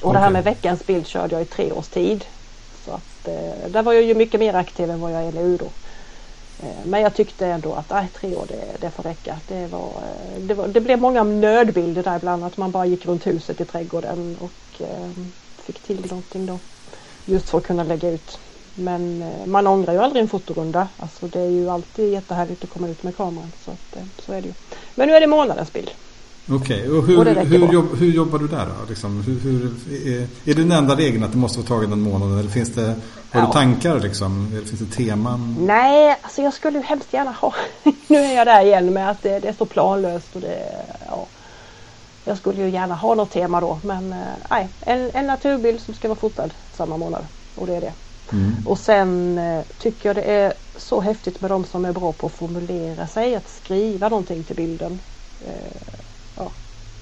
Och okay. det här med veckans bild körde jag i tre års tid. Så att, eh, där var jag ju mycket mer aktiv än vad jag är nu då. Eh, men jag tyckte ändå att nej, tre år det, det får räcka. Det, var, eh, det, var, det blev många nödbilder där ibland att man bara gick runt huset i trädgården och eh, fick till någonting då. Just för att kunna lägga ut. Men eh, man ångrar ju aldrig en fotorunda. Alltså det är ju alltid jättehärligt att komma ut med kameran. Så, att, eh, så är det ju. Men nu är det månadens bild. Okej, okay. och, hur, och hur, jobb, hur, jobbar du där då? Liksom, hur, hur, är, är det den enda regeln att det måste vara taget en månad? Eller finns det, har ja. du tankar liksom? Eller finns det teman? Nej, alltså jag skulle hemskt gärna ha. [laughs] nu är jag där igen med att det, det är så planlöst. Och det, ja. Jag skulle ju gärna ha något tema då. Men eh, nej, en, en naturbild som ska vara fotad samma månad. Och det är det. Mm. Och sen eh, tycker jag det är så häftigt med de som är bra på att formulera sig, att skriva någonting till bilden. Eh.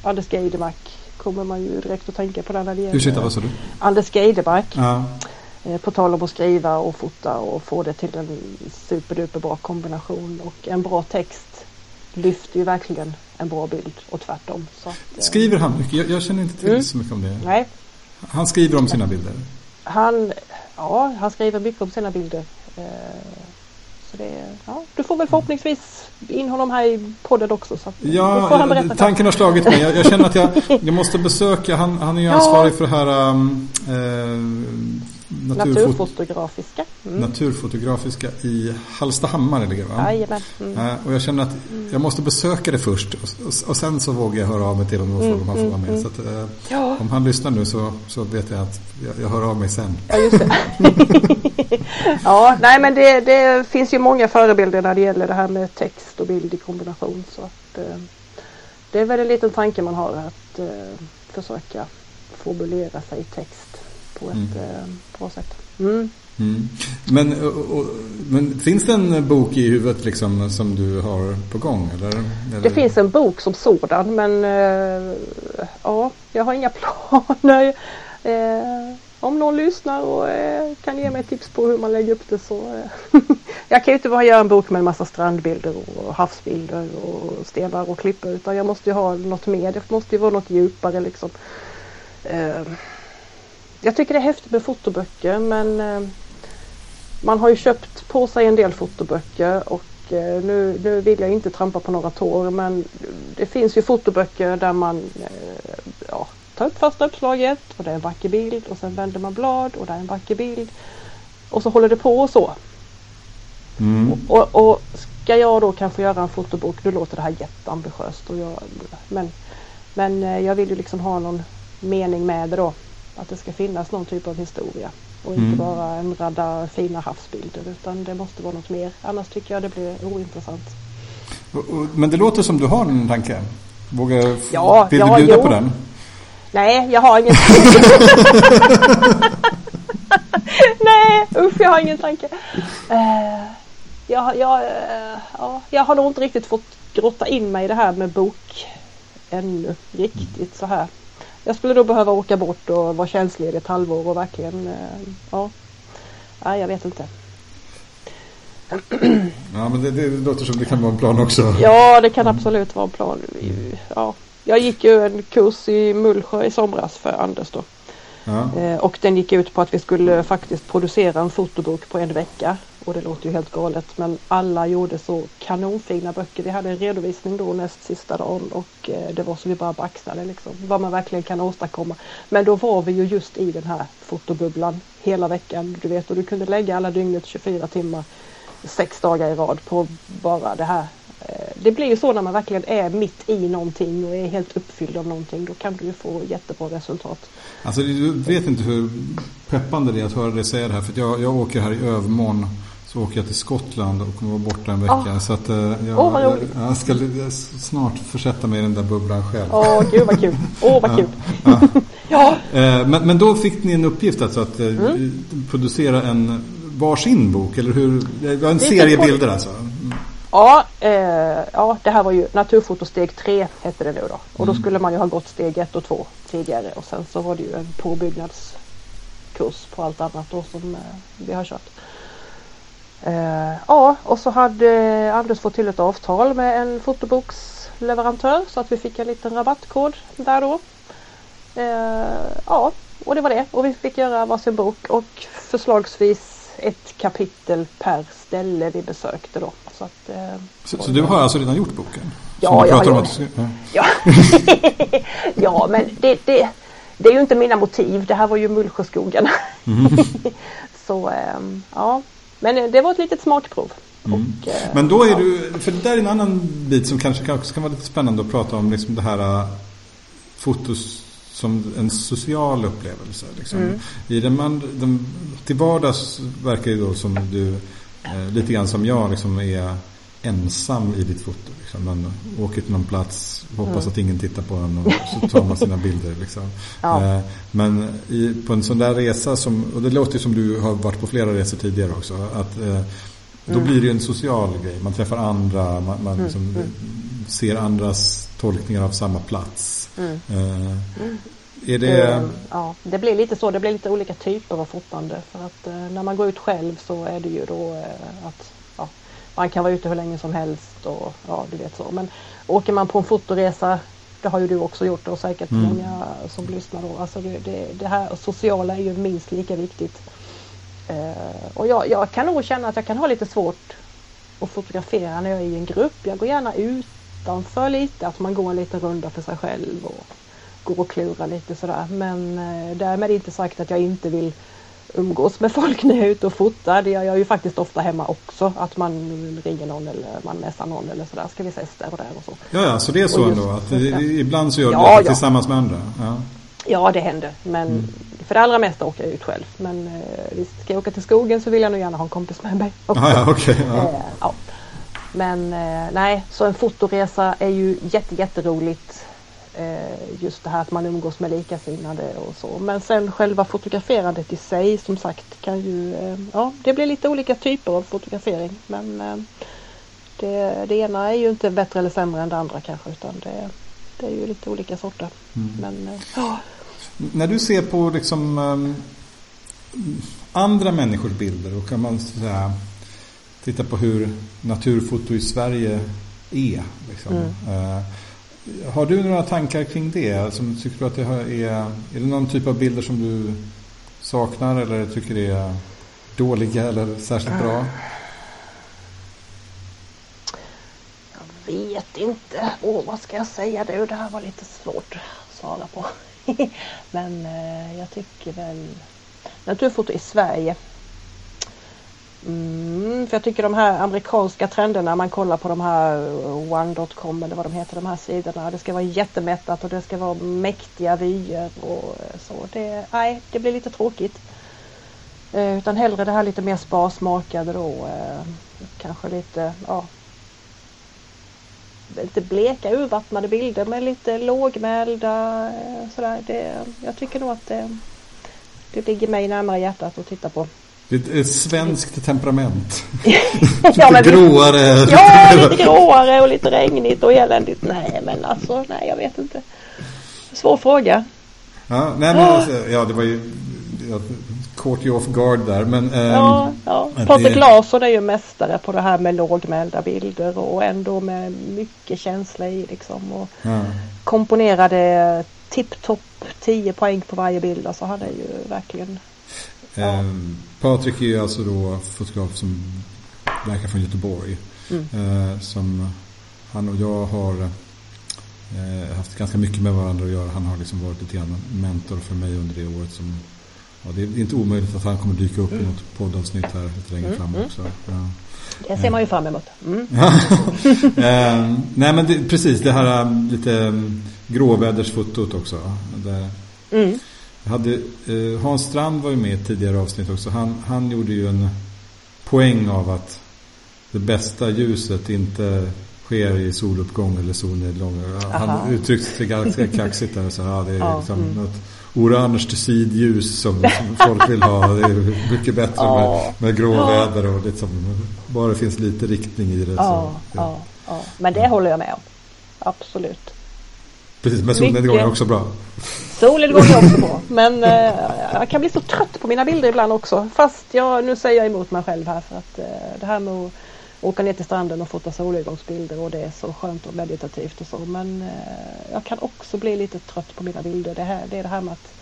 Anders Geidemark kommer man ju direkt att tänka på där när det gäller. Ursäkta, vad sa du? Anders Geidemark. Ja. Eh, på tal om att skriva och fota och få det till en superduper bra kombination och en bra text lyfter ju verkligen en bra bild och tvärtom. Att, eh, skriver han mycket? Jag, jag känner inte till mm. så mycket om det. Nej. Han skriver om sina bilder? Han, ja, han skriver mycket om sina bilder. Eh, så det, ja, du får väl förhoppningsvis in honom här i podden också. Så ja, tanken har slagit mig. Jag, jag, känner att jag, [laughs] jag måste besöka, han, han är ju ja. ansvarig för det här um, eh, naturfotografiska. Mm. Naturfotografiska i Hallstahammar ligger det va? Jajamän. Mm. Eh, Och jag känner att jag måste besöka det först och, och, sen så vågar jag höra av mig till honom och fråga om han får vara med. Så att, eh, Ja. om han lyssnar nu så, så vet jag att jag, jag hör av mig sen. Ja, just det. [laughs] ja, nej men det, det finns ju många förebilder när det gäller det här med text och bild i kombination. Så att, eh, det är väl en liten tanke man har att eh, försöka formulera sig i text på ett Mm. eh, bra sätt. Mm. Mm. Men, och, och, men finns det en bok i huvudet liksom som du har på gång? Eller? eller? Det finns en bok som sådan men eh, ja, jag har inga [laughs] planer. Eh, om någon lyssnar och eh, kan ge mig tips på hur man lägger upp det så. [laughs] Jag kan ju inte bara göra en bok med en massa strandbilder och havsbilder och stenar och klippor utan jag måste ju ha något mer. Det måste ju vara något djupare liksom. Jag tycker det är häftigt med fotoböcker men man har ju köpt på sig en del fotoböcker och eh, nu, nu vill jag inte trampa på några tår men det finns ju fotoböcker där man eh, ja, tar upp första uppslaget och det är en vacker bild och sen vänder man blad och det är en vacker bild. Och så håller det på och så. Mm. Och, och ska jag då kanske göra en fotobok, då låter det här jätteambitiöst. Och jag, men, men eh, jag vill ju liksom ha någon mening med det då. Att det ska finnas någon typ av historia. Och inte Mm. bara en radda fina havsbilder utan det måste vara något mer. Annars tycker jag det blir ointressant. Men det låter som du har en tanke. Vågar, Ja, vill ja, du bjuda jo. på den? Nej, jag har ingen [laughs] Nej, usch jag har ingen tanke. Eh, jag, jag, eh, ja, jag har nog inte riktigt fått grotta in mig i det här med bok ännu riktigt så här. Jag skulle då behöva åka bort och vara tjänstledig ett halvår och verkligen, eh, ja. Nej, jag vet inte. Ja, men det, det låter som det kan vara en plan också. Ja, det kan absolut vara en plan. Ja. Jag gick ju en kurs i Mullsjö i somras för Anders då. Ja. Eh, Och den gick ut på att vi skulle faktiskt producera en fotobok på en vecka. Och det låter ju helt galet men alla gjorde så kanonfina böcker. Vi hade en redovisning då näst sista dagen och eh, det var så vi bara baxnade liksom. Vad man verkligen kan åstadkomma. Men då var vi ju just i den här fotobubblan hela veckan. Du vet och du kunde lägga alla dygnet 24 timmar sex dagar i rad på bara det här. Eh, det blir ju så när man verkligen är mitt i någonting och är helt uppfylld av någonting. Då kan du ju få jättebra resultat. Alltså, du vet inte hur peppande det är att höra dig säga det här. För att jag, jag åker här i övermorgon. Så åker jag till Skottland och kommer vara borta en vecka. Ah. Så att, eh, jag, roligt. jag, jag ska snart försätta mig i den där bubblan själv. Åh gud vad kul! Åh vad kul! Ja. [laughs] Ja, Eh, Men, men då fick ni en uppgift alltså att eh, Mm. producera en varsin bok, eller hur? Det var en Det serie bilder alltså? Mm. ja, eh, ja, det här var ju naturfotosteg 3 hette det nu då. Och då Mm. skulle man ju ha gått steg 1 och 2 tidigare och sen så var det ju en påbyggnadskurs på allt annat då som eh, vi har kört. Eh, ja, och så hade Anders fått till ett avtal med en fotoboksleverantör så att vi fick en liten rabattkod där då. Eh, ja, och det var det. Och vi fick göra varsin bok och förslagsvis ett kapitel per ställe vi besökte då. Så, att, eh, Så, så du har alltså redan gjort boken? Ja, ska- ja. Ja, [laughs] ja men det, det, det är ju inte mina motiv. Det här var ju Mullsjöskogen. Mhm. [laughs] Så ja, men eh, det var ett litet smakprov. Mm. Och, eh, Men då är ja. du, för det där är en annan bit som kanske kan, kan vara lite spännande att prata om, liksom det här äh, fotos som en social upplevelse. Liksom. Mm. I den, man, den, till vardags verkar det då som du, eh, lite grann som jag, liksom är ensam i ditt foto. Liksom. Man åker till någon plats, hoppas Mm. att ingen tittar på en och så tar man sina bilder. Liksom. Ja. Eh, men i, på en sån där resa, som, och det låter ju som du har varit på flera resor tidigare också, att eh, då Mm. blir det ju en social grej. Man träffar andra, man, man Mm, liksom mm. ser andras tolkningar av samma plats. Mm. Eh, är Det, ja, det blir lite så. Det blir lite olika typer av fotande. För att när man går ut själv så är det ju då att man kan vara ute hur länge som helst och ja, du vet så. Men åker man på en fotoresa, det har ju du också gjort och säkert Mm. många som lyssnar då. Alltså det, det, det här sociala är ju minst lika viktigt. Eh, och jag, jag kan nog känna att jag kan ha lite svårt att fotografera när jag är i en grupp. Jag går gärna utanför lite, att man går en liten runda för sig själv och går och klurar lite sådär. Men eh, därmed inte sagt att jag inte vill umgås med folk när jag är ute och fotar. Det gör jag ju faktiskt ofta hemma också. Att man ringer någon eller man messar någon eller sådär. Ska vi ses där och där och så. Ja, ja så det är så ändå? Att, ibland så gör du Ja, det ja. tillsammans med andra? Ja. Ja det händer. Men Mm. för det allra mesta åker jag ut själv. Men eh, visst, ska jag åka till skogen så vill jag nog gärna ha en kompis med mig. också. Ah, ja, okej. ja. Eh. Men eh, nej, så en fotoresa är ju jätte, jätteroligt. Eh, just det här att man umgås med likasinnade och så. Men sen själva fotograferandet i sig som sagt kan ju, eh, ja det blir lite olika typer av fotografering. Men eh, det, det ena är ju inte bättre eller sämre än det andra kanske utan det, det är ju lite olika sorter. Mm. Men eh, ja, När du ser på liksom andra människors bilder och kan man säga, titta på hur naturfoto i Sverige är. Liksom. Eh, har du några tankar kring det? Som, tycker du att det är, är det någon typ av bilder som du saknar eller tycker det är dåliga eller särskilt bra? Jag vet inte. Åh, vad ska jag säga du? Det här var lite svårt att svara på. [laughs] Men eh, jag tycker väl naturfoto i Sverige. Mm, för jag tycker de här amerikanska trenderna, man kollar på de här eh, one.com eller vad de heter, de här sidorna. Det ska vara jättemättat och det ska vara mäktiga vyer och eh, så. Det, nej, det blir lite tråkigt. Eh, utan hellre det här lite mer sparsmakade då. Eh, kanske lite, ja, lite bleka urvattnade bilder med lite lågmälda eh, sådär. Det, jag tycker nog att det, det ligger mig närmare hjärtat att titta på. Det är ett svenskt temperament. [laughs] ja, men lite visst. gråare. Ja, lite gråare och lite regnigt och eländigt. Nej, men alltså, nej, jag vet inte. Svår fråga. Ja, nej, men, alltså, ja, det var ju... Jag caught you off guard där. Men, Ja, ja. att Patrik Larsson är ju mästare på det här med lågmälda bilder och ändå med mycket känsla i liksom. Och ja. komponerade tipptopp 10 poäng på varje bild. Alltså han är ju verkligen Ja. Ehm, Patrik är alltså då fotograf som verkar från Göteborg. Mm. Eh, som han och jag har eh, haft ganska mycket med varandra att göra. Han har liksom varit lite grann mentor för mig under det året. Som, ja, det är inte omöjligt att han kommer dyka upp i något poddavsnitt här lite längre Mm, fram mm. också. Ja. Det ser man ju fram emot. Mm. [laughs] Nej men det, precis det här lite gråvädersfotot också. Där, Mm. Hade, eh, Hans Strand var ju med i ett tidigare avsnitt också. Han, han gjorde ju en poäng av att det bästa ljuset inte sker i soluppgång eller solnedgång. Aha. Han uttryckte sig ganska [laughs] kaxigt där. Så, ja, det är Ja, liksom mm. något orange sidljus som, som folk vill ha. Det är mycket bättre Ja. med, med gråväder och liksom, bara det finns lite riktning i det. Ja, så, ja. Men det håller jag med om. Absolut. Precis, men solnedgång är också bra. Går ju [laughs] också bra. Men eh, jag kan bli så trött på mina bilder ibland också. Fast jag, nu säger jag emot mig själv här för att eh, det här med att åka ner till stranden och fota solnedgångsbilder och det är så skönt och meditativt och så. Men eh, jag kan också bli lite trött på mina bilder. Det, här, det är det här med att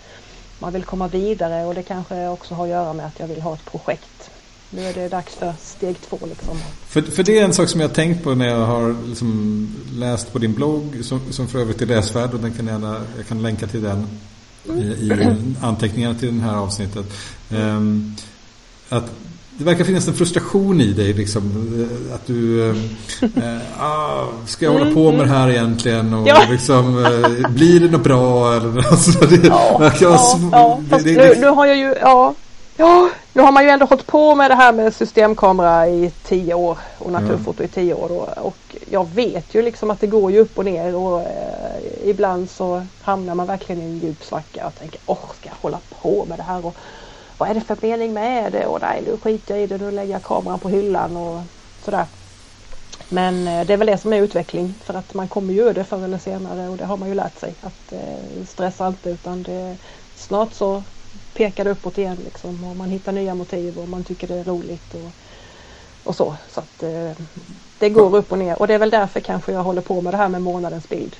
man vill komma vidare och det kanske också har att göra med att jag vill ha ett projekt. Nu är det dags för steg två liksom. För, för det är en sak som jag har tänkt på när jag har liksom läst på din blogg som, som för övrigt är läsvärd och den kan jag, jag kan länka till den i, i anteckningarna till det här avsnittet. Ehm, att det verkar finnas en frustration i dig liksom. Att du... eh, ah, ska jag hålla på med det här egentligen? Och Mm, Ja. liksom, eh, blir det något bra? Eller, alltså, det Ja, verkar ja, ja. det- det- nu, nu har jag ju, ja, ja, nu har man ju ändå hållit på med det här med systemkamera i tio år och naturfoto i tio år och, och jag vet ju liksom att det går ju upp och ner och eh, ibland så hamnar man verkligen i en djup svacka och tänker åh, ska jag hålla på med det här och vad är det för mening med det? Och nej, nu skiter jag i det, nu lägger jag kameran på hyllan och sådär. Men eh, det är väl det som är utveckling för att man kommer ju det förr eller senare och det har man ju lärt sig att eh, stressa inte utan det, snart så pekar uppåt igen liksom och man hittar nya motiv och man tycker det är roligt och, och så. Så att eh, det går upp och ner och det är väl därför kanske jag håller på med det här med månadens bild.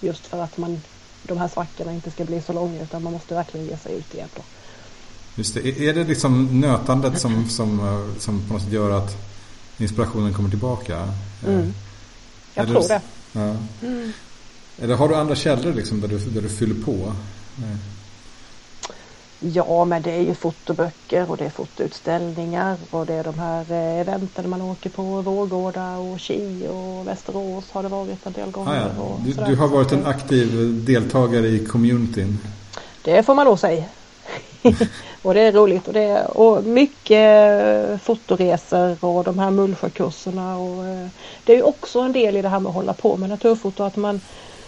Just för att man de här svackorna inte ska bli så långa utan man måste verkligen ge sig ut igen då. Just det. Är- det liksom nötandet som, som, eh, som på något sätt gör att inspirationen kommer tillbaka? Eh, Mm. Jag det- tror det. Ja. Mm. Eller har du andra källor liksom där du, där du fyller på? Eh, Ja, men det är ju fotoböcker och det är fotoutställningar och det är de här eh, eventen man åker på. Vårgårda och Ki och Västerås har det varit en del gånger. Ah, ja. du, du, har varit en aktiv deltagare i communityn. Det får man nog säga. [laughs] och det är roligt och, det är, och mycket fotoresor och de här Mullsjökurserna. Och, eh, det är ju också en del i det här med att hålla på med naturfoto att man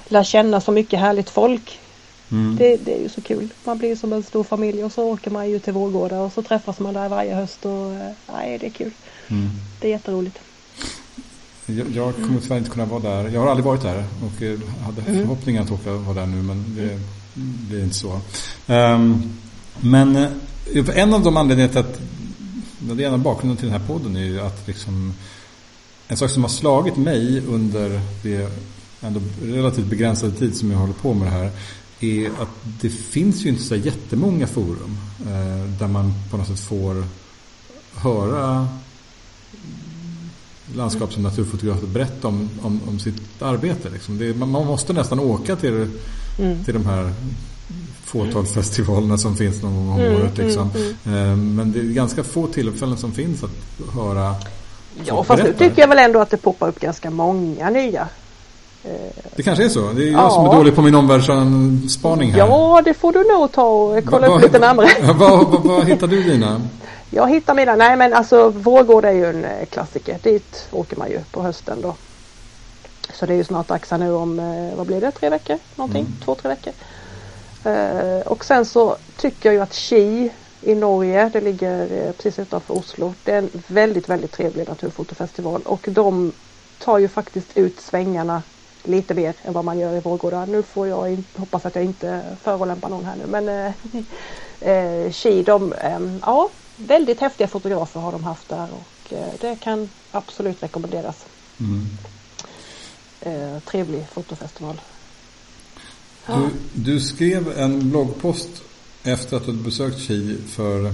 lär känna så mycket härligt folk Mm. Det, det, är ju så kul. Man blir som en stor familj och så åker man ju till Vårgårda och så träffas man där varje höst och eh, nej, det är kul. Mm. Det är jätteroligt. Jag, jag kommer tyvärr inte kunna vara där. Jag har aldrig varit där och eh, hade mm. förhoppningen att åka vara där nu men det blir inte så. Um, men eh, en av de anledningarna till att det ena bakgrunden till den här podden är ju att liksom en sak som har slagit mig under det ändå relativt begränsade tid som jag håller på med det här är att det finns ju inte så jättemånga forum eh, där man på något sätt får höra landskaps och naturfotografer berätta om, om, om sitt arbete. Liksom. Det, man, man, måste nästan åka till, mm. till de här fåtalsfestivalerna som finns någon gång om mm, året. Liksom. Mm, mm. eh, men det är ganska få tillfällen som finns att höra Ja, fast nu tycker jag väl ändå att det poppar upp ganska många nya det kanske är så. Det är jag ja. som är dålig på min omvärldsspaning här. Ja, det får du nog ta och kolla va, upp lite närmare. [laughs] Vad va, va, hittar du dina? Jag hittar mina. Nej men alltså Vårgård är ju en eh, klassiker. Dit åker man ju på hösten då. Så det är ju snart dags här nu om, eh, vad blir det, tre veckor? Någonting, mm. två, tre veckor. Uh, och sen så tycker jag ju att Ki i Norge, det ligger precis utanför Oslo. Det är en väldigt, väldigt trevlig naturfotofestival och de tar ju faktiskt ut svängarna lite mer än vad man gör i Vårgårda. Nu får jag in, hoppas att jag inte förolämpar någon här nu men eh, eh, Ki, de, eh, ja väldigt häftiga fotografer har de haft där och eh, det kan absolut rekommenderas. Mm. Eh, trevlig fotofestival. Du, du, skrev en bloggpost efter att du besökt Ki för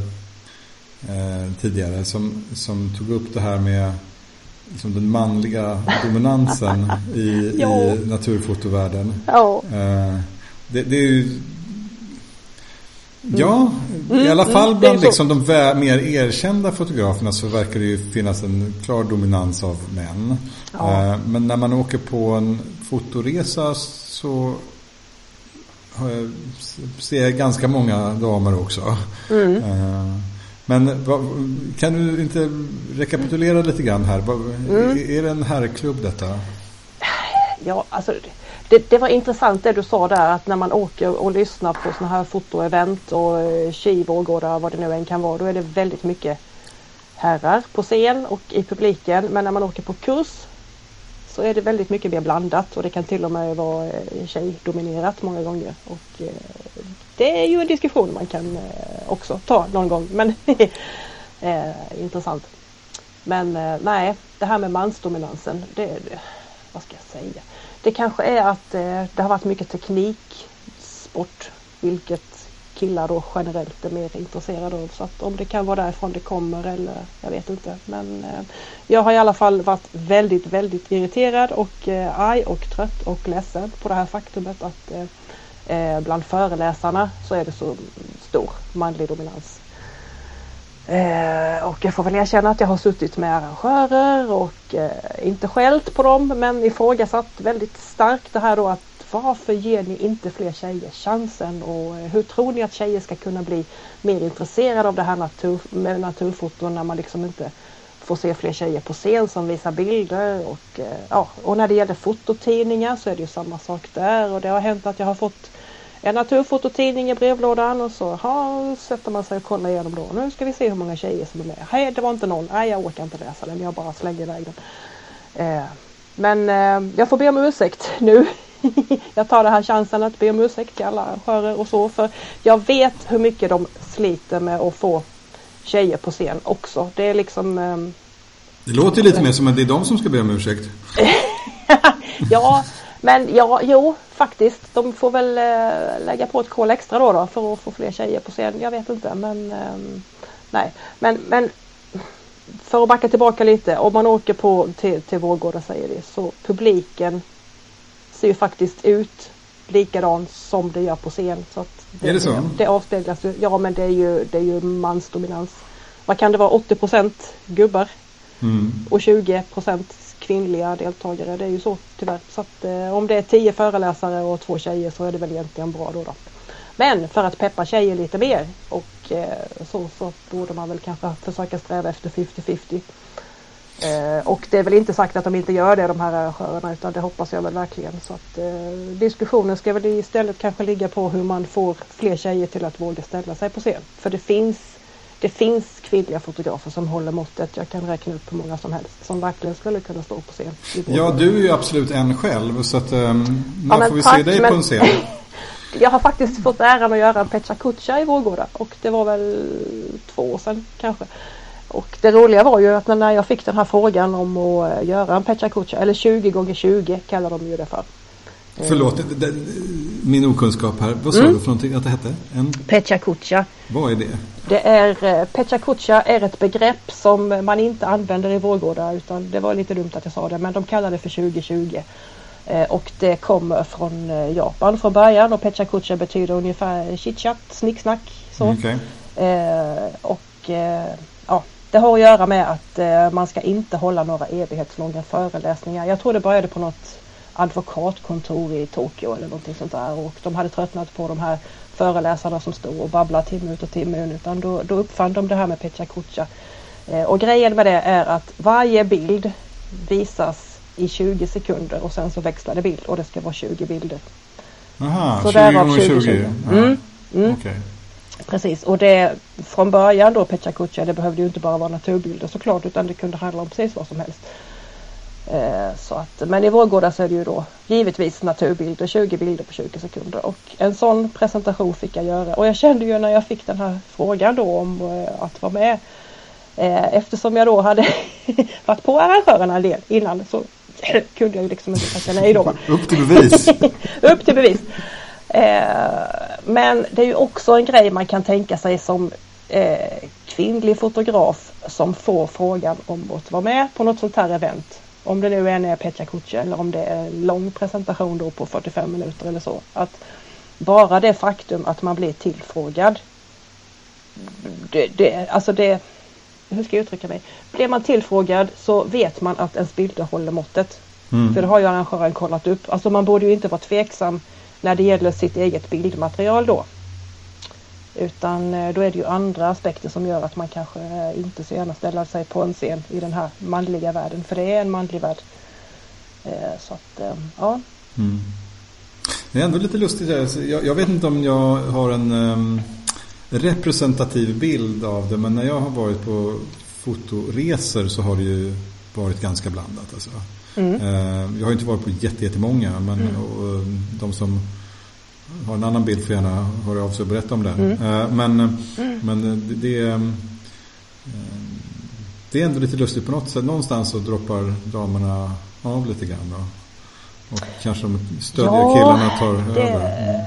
eh, tidigare som, som tog upp det här med liksom den manliga dominansen [laughs] i, i naturfotovärlden. Ja. Eh, det, det, är ju Ja, mm. i alla fall mm, bland liksom de mer erkända fotograferna så verkar det ju finnas en klar dominans av män. Ja. Eh, men när man åker på en fotoresa så ser jag ganska många damer också. Mm. Eh, men kan du inte rekapitulera lite grann här? Mm. Är det en herrklubb detta? Ja, alltså det, det, var intressant det du sa där att när man åker och lyssnar på sådana här fotoevent och eh, skivårgårdar vad det nu än kan vara. Då är det väldigt mycket herrar på scen och i publiken. Men när man åker på kurs så är det väldigt mycket mer blandat och det kan till och med vara eh, tjejdominerat många gånger. Och eh, det är ju en diskussion man kan eh, också ta någon gång. Men [laughs] eh, intressant. Men eh, nej, det här med mansdominansen. Det, vad ska jag säga? Det kanske är att eh, det har varit mycket tekniksport. Vilket killar då generellt är mer intresserade av. Så att om det kan vara därifrån det kommer eller jag vet inte. Men eh, jag har i alla fall varit väldigt, väldigt irriterad och eh, arg och trött och ledsen på det här faktumet att eh, eh, bland föreläsarna så är det så stor manlig dominans. Eh, och jag får väl erkänna att jag har suttit med arrangörer och eh, inte skällt på dem men ifrågasatt väldigt starkt det här då att varför ger ni inte fler tjejer chansen? Och eh, hur tror ni att tjejer ska kunna bli mer intresserade av det här natur, med naturfoton när man liksom inte får se fler tjejer på scen som visar bilder? Och, eh, ja, och när det gäller fototidningar så är det ju samma sak där. Och det har hänt att jag har fått en naturfototidning i brevlådan och så ha, sätter man sig och kollar igenom då. Nu ska vi se hur många tjejer som är med. Nej, det var inte någon. Nej, jag orkar inte läsa den. Jag bara slänger iväg den. Eh, men eh, jag får be om ursäkt nu. [laughs] jag tar den här chansen att be om ursäkt till alla arrangörer och så. För jag vet hur mycket de sliter med att få tjejer på scen också. Det är liksom... Eh, det låter lite mer som att det är de som ska be om ursäkt. [laughs] ja, men ja, jo faktiskt. De får väl eh, lägga på ett kol extra då, då för att få fler tjejer på scen. Jag vet inte men eh, nej. Men, men för att backa tillbaka lite. Om man åker på till, till Vårgårda säger det så publiken ser ju faktiskt ut likadant som det gör på scen. Så Det, är det så? Det avspeglas ju. Ja men det är ju, det är ju mansdominans. Vad kan det vara 80% gubbar mm. och 20 kvinnliga deltagare. Det är ju så tyvärr. Så att, eh, om det är tio föreläsare och två tjejer så är det väl egentligen bra då. då. Men för att peppa tjejer lite mer och eh, så, så borde man väl kanske försöka sträva efter 50-50. Eh, och det är väl inte sagt att de inte gör det de här arrangörerna utan det hoppas jag väl verkligen. Så att, eh, diskussionen ska väl istället kanske ligga på hur man får fler tjejer till att våga ställa sig på scen. För det finns, det finns kvinnliga fotografer som håller måttet. Jag kan räkna upp hur många som helst som verkligen skulle kunna stå på scen. Ja, du är ju absolut en själv så att um, när ja, får vi tack, se dig men... på en scen? [laughs] jag har faktiskt fått äran att göra en Pecha Kucha i Vårgårda och det var väl två år sedan kanske. Och det roliga var ju att när jag fick den här frågan om att eh, göra en Pecha Kucha, eller 20 gånger 20 kallar de ju det för. Förlåt, det, det, min okunskap här. Vad sa mm. du för någonting att det hette? En... Pecha Kucha. Vad är det? Det är, eh, Pecha Kucha är ett begrepp som man inte använder i Vårgårda utan det var lite dumt att jag sa det men de kallar det för 2020. Eh, och det kommer från eh, Japan från början och Pecha Kucha betyder ungefär chitchat, snicksnack. Så. Okay. Eh, och ja, det har att göra med att man ska inte hålla några evighetslånga föreläsningar. Jag tror det började på något advokatkontor i Tokyo eller någonting sånt där och de hade tröttnat på de här föreläsarna som stod och babblade timme ut och timme in utan då, då uppfann de det här med Pecha Kucha. och grejen med det är att varje bild visas i 20 sekunder och sen så växlar det bild och det ska vara 20 bilder. Aha, så 20 gånger 20. 20. Mm, mm. Okay. Precis och det från början då Pecha Kucha det behövde ju inte bara vara naturbilder såklart utan det kunde handla om precis vad som helst. Eh, så att, men i Vårgårda så är det ju då givetvis naturbilder, 20 bilder på 20 sekunder och en sån presentation fick jag göra och jag kände ju när jag fick den här frågan då om eh, att vara med eh, eftersom jag då hade [laughs] varit på arrangörerna en del innan så [laughs] kunde jag ju liksom inte tacka nej då. [laughs] Upp till bevis. Upp till bevis. Men det är ju också en grej man kan tänka sig som kvinnlig fotograf som får frågan om att vara med på något sånt här event. Om det nu är Pecha Kucha eller om det är en lång presentation då på 45 minuter eller så. Att bara det faktum att man blir tillfrågad. Det, det, alltså det, hur ska jag uttrycka mig? Blir man tillfrågad så vet man att ens bilder håller måttet. Mm. För det har ju arrangören kollat upp. Alltså man borde ju inte vara tveksam när det gäller sitt eget bildmaterial då. Utan eh, då är det ju andra aspekter som gör att man kanske eh, inte så gärna ställer sig på en scen i den här manliga världen. För det är en manlig värld. Eh, så att, ja. Mm. Det är ändå lite lustigt. Jag, jag vet inte om jag har en um, representativ bild av det. Men när jag har varit på fotoresor så har det ju varit ganska blandat. Alltså. Mm. Jag har inte varit på jättemånga men mm. de som har en annan bild får gärna höra av sig och berätta om den. Mm. Eh, men, mm. men det, det, det är ändå lite lustigt på något sätt. Någonstans så droppar damerna av lite grann. Då. Och kanske de stödjer ja, killarna tar det, över. Mm.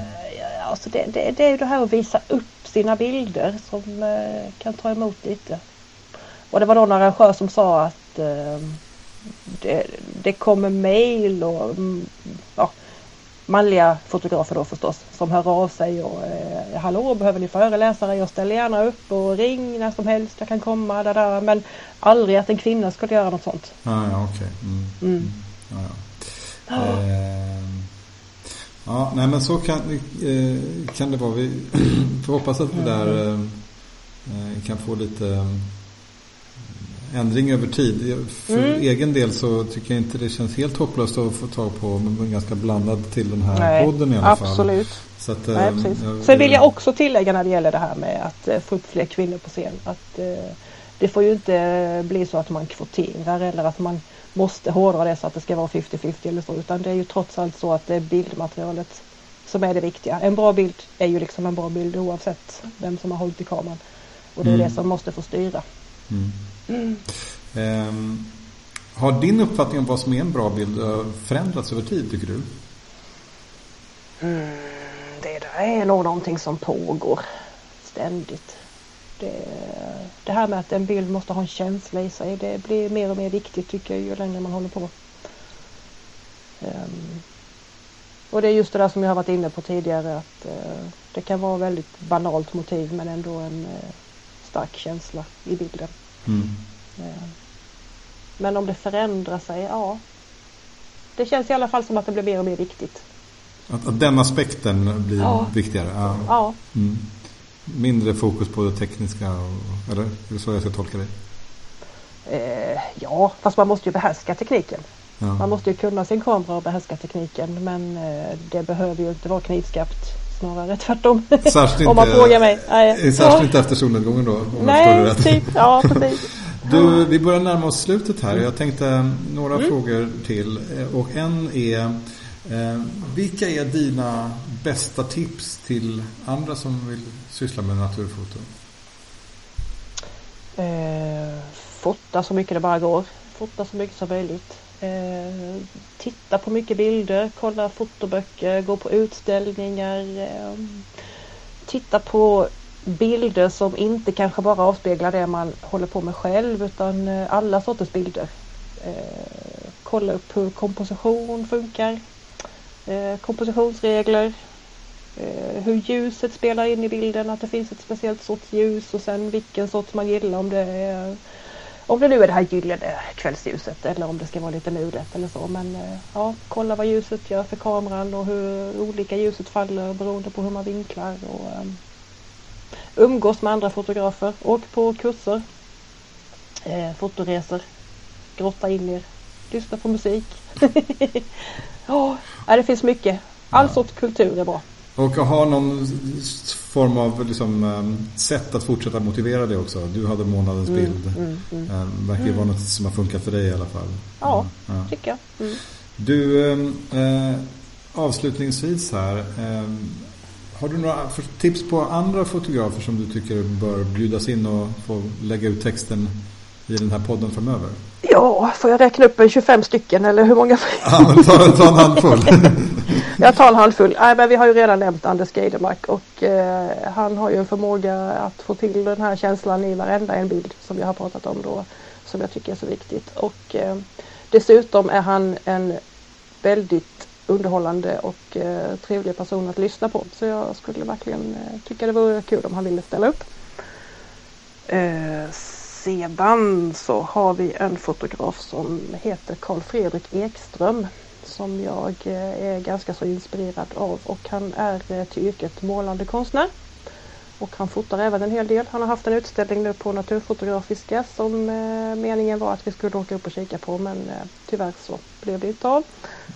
Alltså det, det, det är ju det här att visa upp sina bilder som eh, kan ta emot lite. Och det var någon arrangör som sa att eh, det, det kommer mail och mm, ja, manliga fotografer då förstås som hör av sig och eh, hallå behöver ni föreläsare? Jag ställer gärna upp och ring när som helst jag kan komma där, där. men aldrig att en kvinna skulle göra något sånt. Ah, ja. Okay. Mm. Mm. Ja, ja. Eh, ja, nej men så kan, eh, kan det vara. Vi [clears throat] får hoppas att det där eh, eh kan få lite ändring över tid. För mm. egen del så tycker jag inte det känns helt hopplöst att få tag på en ganska blandad till den här Nej, podden i alla absolut. fall. Så att, Nej, precis. Jag, Sen vill jag också tillägga när det gäller det här med att uh, få upp fler kvinnor på scen. Att, uh, det får ju inte bli så att man kvoterar eller att man måste hårdra det så att det ska vara 50-50 eller så. Utan det är ju trots allt så att det är bildmaterialet som är det viktiga. En bra bild är ju liksom en bra bild oavsett vem som har hållit i kameran. Och det är mm. det som måste få styra. Mm. Um, har din uppfattning om vad som är en bra bild eh, förändrats över tid tycker du? Mm, det där är nog någonting som pågår ständigt. Det, det, här med att en bild måste ha en känsla i sig det blir mer och mer viktigt tycker jag ju längre man håller på. Um, och det är just det där som jag har varit inne på tidigare att uh, Det kan vara väldigt banalt motiv men ändå en uh, stark känsla i bilden. Mm. Eh, men om det förändrar sig, ja. Det känns i alla fall som att det blir mer och mer viktigt. Att, att den aspekten blir Ja. viktigare? Ja. Ja, Mm. Mindre fokus på det tekniska? och- Eller är det så jag ska tolka det? eh, ja, fast man måste ju behärska tekniken. Man Ja. måste ju kunna sin kamera och behärska tekniken men eh, det behöver ju inte vara knivskarpt. Snarare tvärtom. Särskilt Om man inte- frågar mig. Nej, Särskilt ja. inte efter solnedgången då? Nej, typ. Ja, [laughs] precis. Du, vi börjar närma oss slutet här. Jag tänkte några Mm. frågor till. Eh, Och en är, eh, vilka är dina bästa tips till andra som vill syssla med naturfoto? Eh, fota så mycket det bara går. Fota så mycket som möjligt. Eh, titta på mycket bilder, kolla fotoböcker, gå på utställningar. Eh, titta på bilder som inte kanske bara avspeglar det man håller på med själv utan eh, alla sorters bilder. Eh, kolla upp hur komposition funkar. Eh, kompositionsregler. Eh, hur ljuset spelar in i bilden, att det finns ett speciellt sorts ljus och sen vilken sorts man gillar om det är om det nu är det här gyllene kvällsljuset eller om det ska vara lite nudet eller så. Men eh, ja, kolla vad ljuset gör för kameran och hur olika ljuset faller beroende på hur man vinklar. Och, um, umgås med andra fotografer, åk på kurser, eh, fotoresor, grotta in er, lyssna på musik. [laughs] ja, det finns mycket. All sorts kultur är bra. Och ha någon form av liksom, eh, sätt att fortsätta motivera det också. Du hade månadens Mm, bild. mm, mm. Eh, verkar ju vara något som har funkat för dig i alla fall. Ja. Ja. Tycker jag. Mm. Du, eh, avslutningsvis här. Eh, har du några tips på andra fotografer som du tycker bör bjudas in och få lägga ut texten i den här podden framöver? Ja, får jag räkna upp en 25 stycken eller hur många? Ja, men ta, ta en handfull. [laughs] Jag tar en handfull. Nej, men vi har ju redan nämnt Anders Geidemark och eh, han har ju en förmåga att få till den här känslan i varenda en bild som jag har pratat om då. Som jag tycker är så viktigt. Och eh, dessutom är han en väldigt underhållande och eh, trevlig person att lyssna på. Så jag skulle verkligen eh, tycka det vore kul om han ville ställa upp. Eh, sedan så har vi en fotograf som heter Carl Fredrik Ekström som jag eh, är ganska så inspirerad av och han är eh, till yrket målande konstnär. Och han fotar även en hel del. Han har haft en utställning nu på Naturfotografiska som eh, meningen var att vi skulle åka upp och kika på men eh, tyvärr så blev det inte av.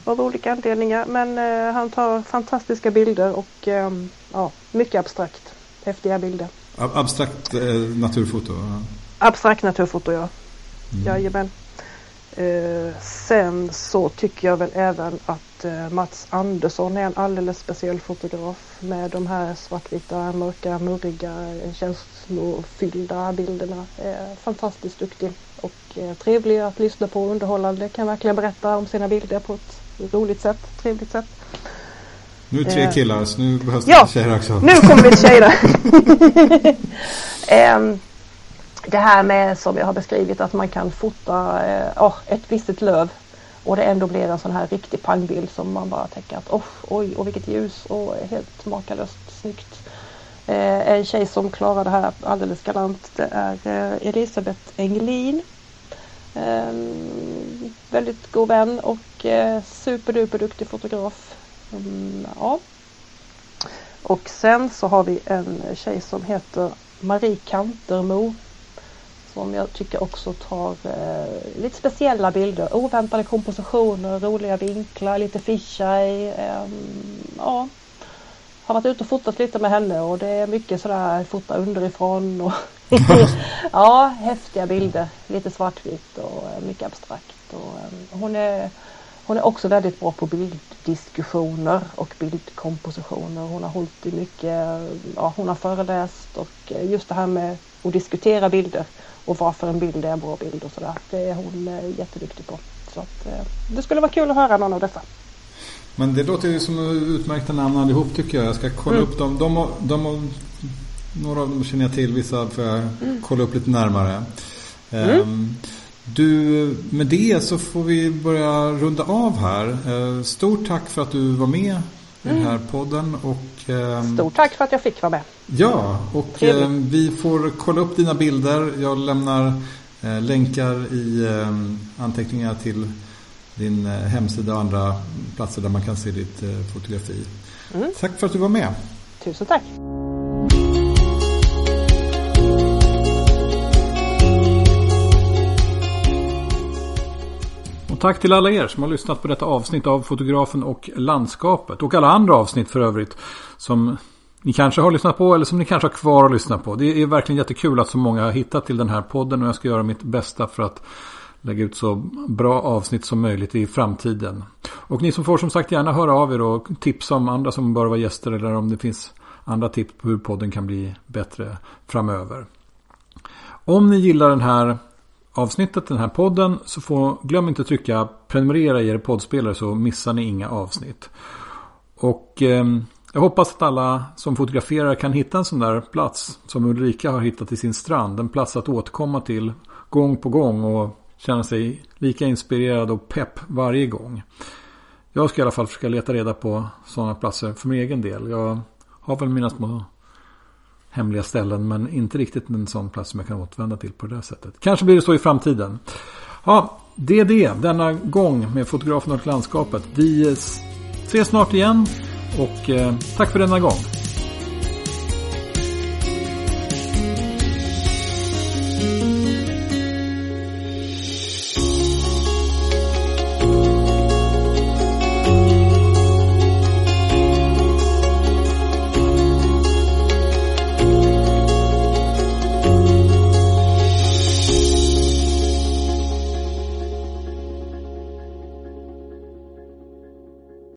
Av olika anledningar. Men eh, han tar fantastiska bilder och eh, ja, mycket abstrakt. Häftiga bilder. Ab- Abstrakt eh, naturfoto. ja. Abstrakt naturfoto ja. Mm. Jajamän. Eh, sen så tycker jag väl även att eh, Mats Andersson är en alldeles speciell fotograf med de här svartvita, mörka, murriga, eh, känslofyllda bilderna. Eh, fantastiskt duktig och eh, trevlig att lyssna på, underhållande, kan verkligen berätta om sina bilder på ett roligt sätt, trevligt sätt. Nu är det tre Eh. killar så nu behövs det Ja. tjejer också. Nu kommer vi till tjejerna. [laughs] [laughs] Det här med som jag har beskrivit att man kan fota eh, ett visst löv och det ändå blir en sån här riktig pangbild som man bara tänker att oh, oj, och vilket ljus och helt makalöst snyggt. Eh, en tjej som klarar det här alldeles galant det är eh, Elisabeth Englin. Eh, väldigt god vän och eh, superduper duktig fotograf. Mm, ja. Och sen så har vi en tjej som heter Marie Kantermo. Som jag tycker också tar eh, lite speciella bilder. Oväntade kompositioner, roliga vinklar, lite fisheye. Eh, ja. Har varit ute och fotat lite med henne och det är mycket sådär fota underifrån. Och [laughs] ja, häftiga bilder. Lite svartvitt och eh, mycket abstrakt. Och, eh, hon är hon är också väldigt bra på bilddiskussioner och bildkompositioner. Hon har hållit i mycket, ja, hon har föreläst och just det här med att diskutera bilder och varför en bild är en bra bild och sådär. Det är hon eh, jätteduktig på. Så att, eh, det skulle vara kul att höra någon av dessa. Men det låter ju som utmärkta namn allihop tycker jag. Jag ska kolla Mm. upp dem. De, har- de, har- några av dem känner jag till, vissa får jag kolla upp lite närmare. Ehm, Du, med det så får vi börja runda av här. Eh, Stort tack för att du var med i den här podden. Och, Stort tack för att jag fick vara med. Ja, och Trevligt. eh, vi får kolla upp dina bilder. Jag lämnar eh, länkar i eh, anteckningar till din eh, hemsida och andra platser där man kan se ditt eh, fotografi. Mm. Tack för att du var med. Tusen tack. Tack till alla er som har lyssnat på detta avsnitt av Fotografen och landskapet. Och alla andra avsnitt för övrigt. Som ni kanske har lyssnat på eller som ni kanske har kvar att lyssna på. Det är verkligen jättekul att så många har hittat till den här podden. Och jag ska göra mitt bästa för att lägga ut så bra avsnitt som möjligt i framtiden. Och ni som får som sagt gärna höra av er och tipsa om andra som bör vara gäster. Eller om det finns andra tips på hur podden kan bli bättre framöver. Om ni gillar den här avsnittet, den här podden, så får, glöm inte att trycka prenumerera i er poddspelare så missar ni inga avsnitt. Och eh, jag hoppas att alla som fotograferar kan hitta en sån där plats som Ulrika har hittat i sin strand. En plats att återkomma till gång på gång och känna sig lika inspirerad och pepp varje gång. Jag ska i alla fall försöka leta reda på sådana platser för min egen del. Jag har väl mina små hemliga ställen men inte riktigt en sån plats som jag kan återvända till på det där sättet. Kanske blir det så i framtiden. Ja, det är det denna gång med fotografen och landskapet. Vi ses snart igen och eh, tack för denna gång.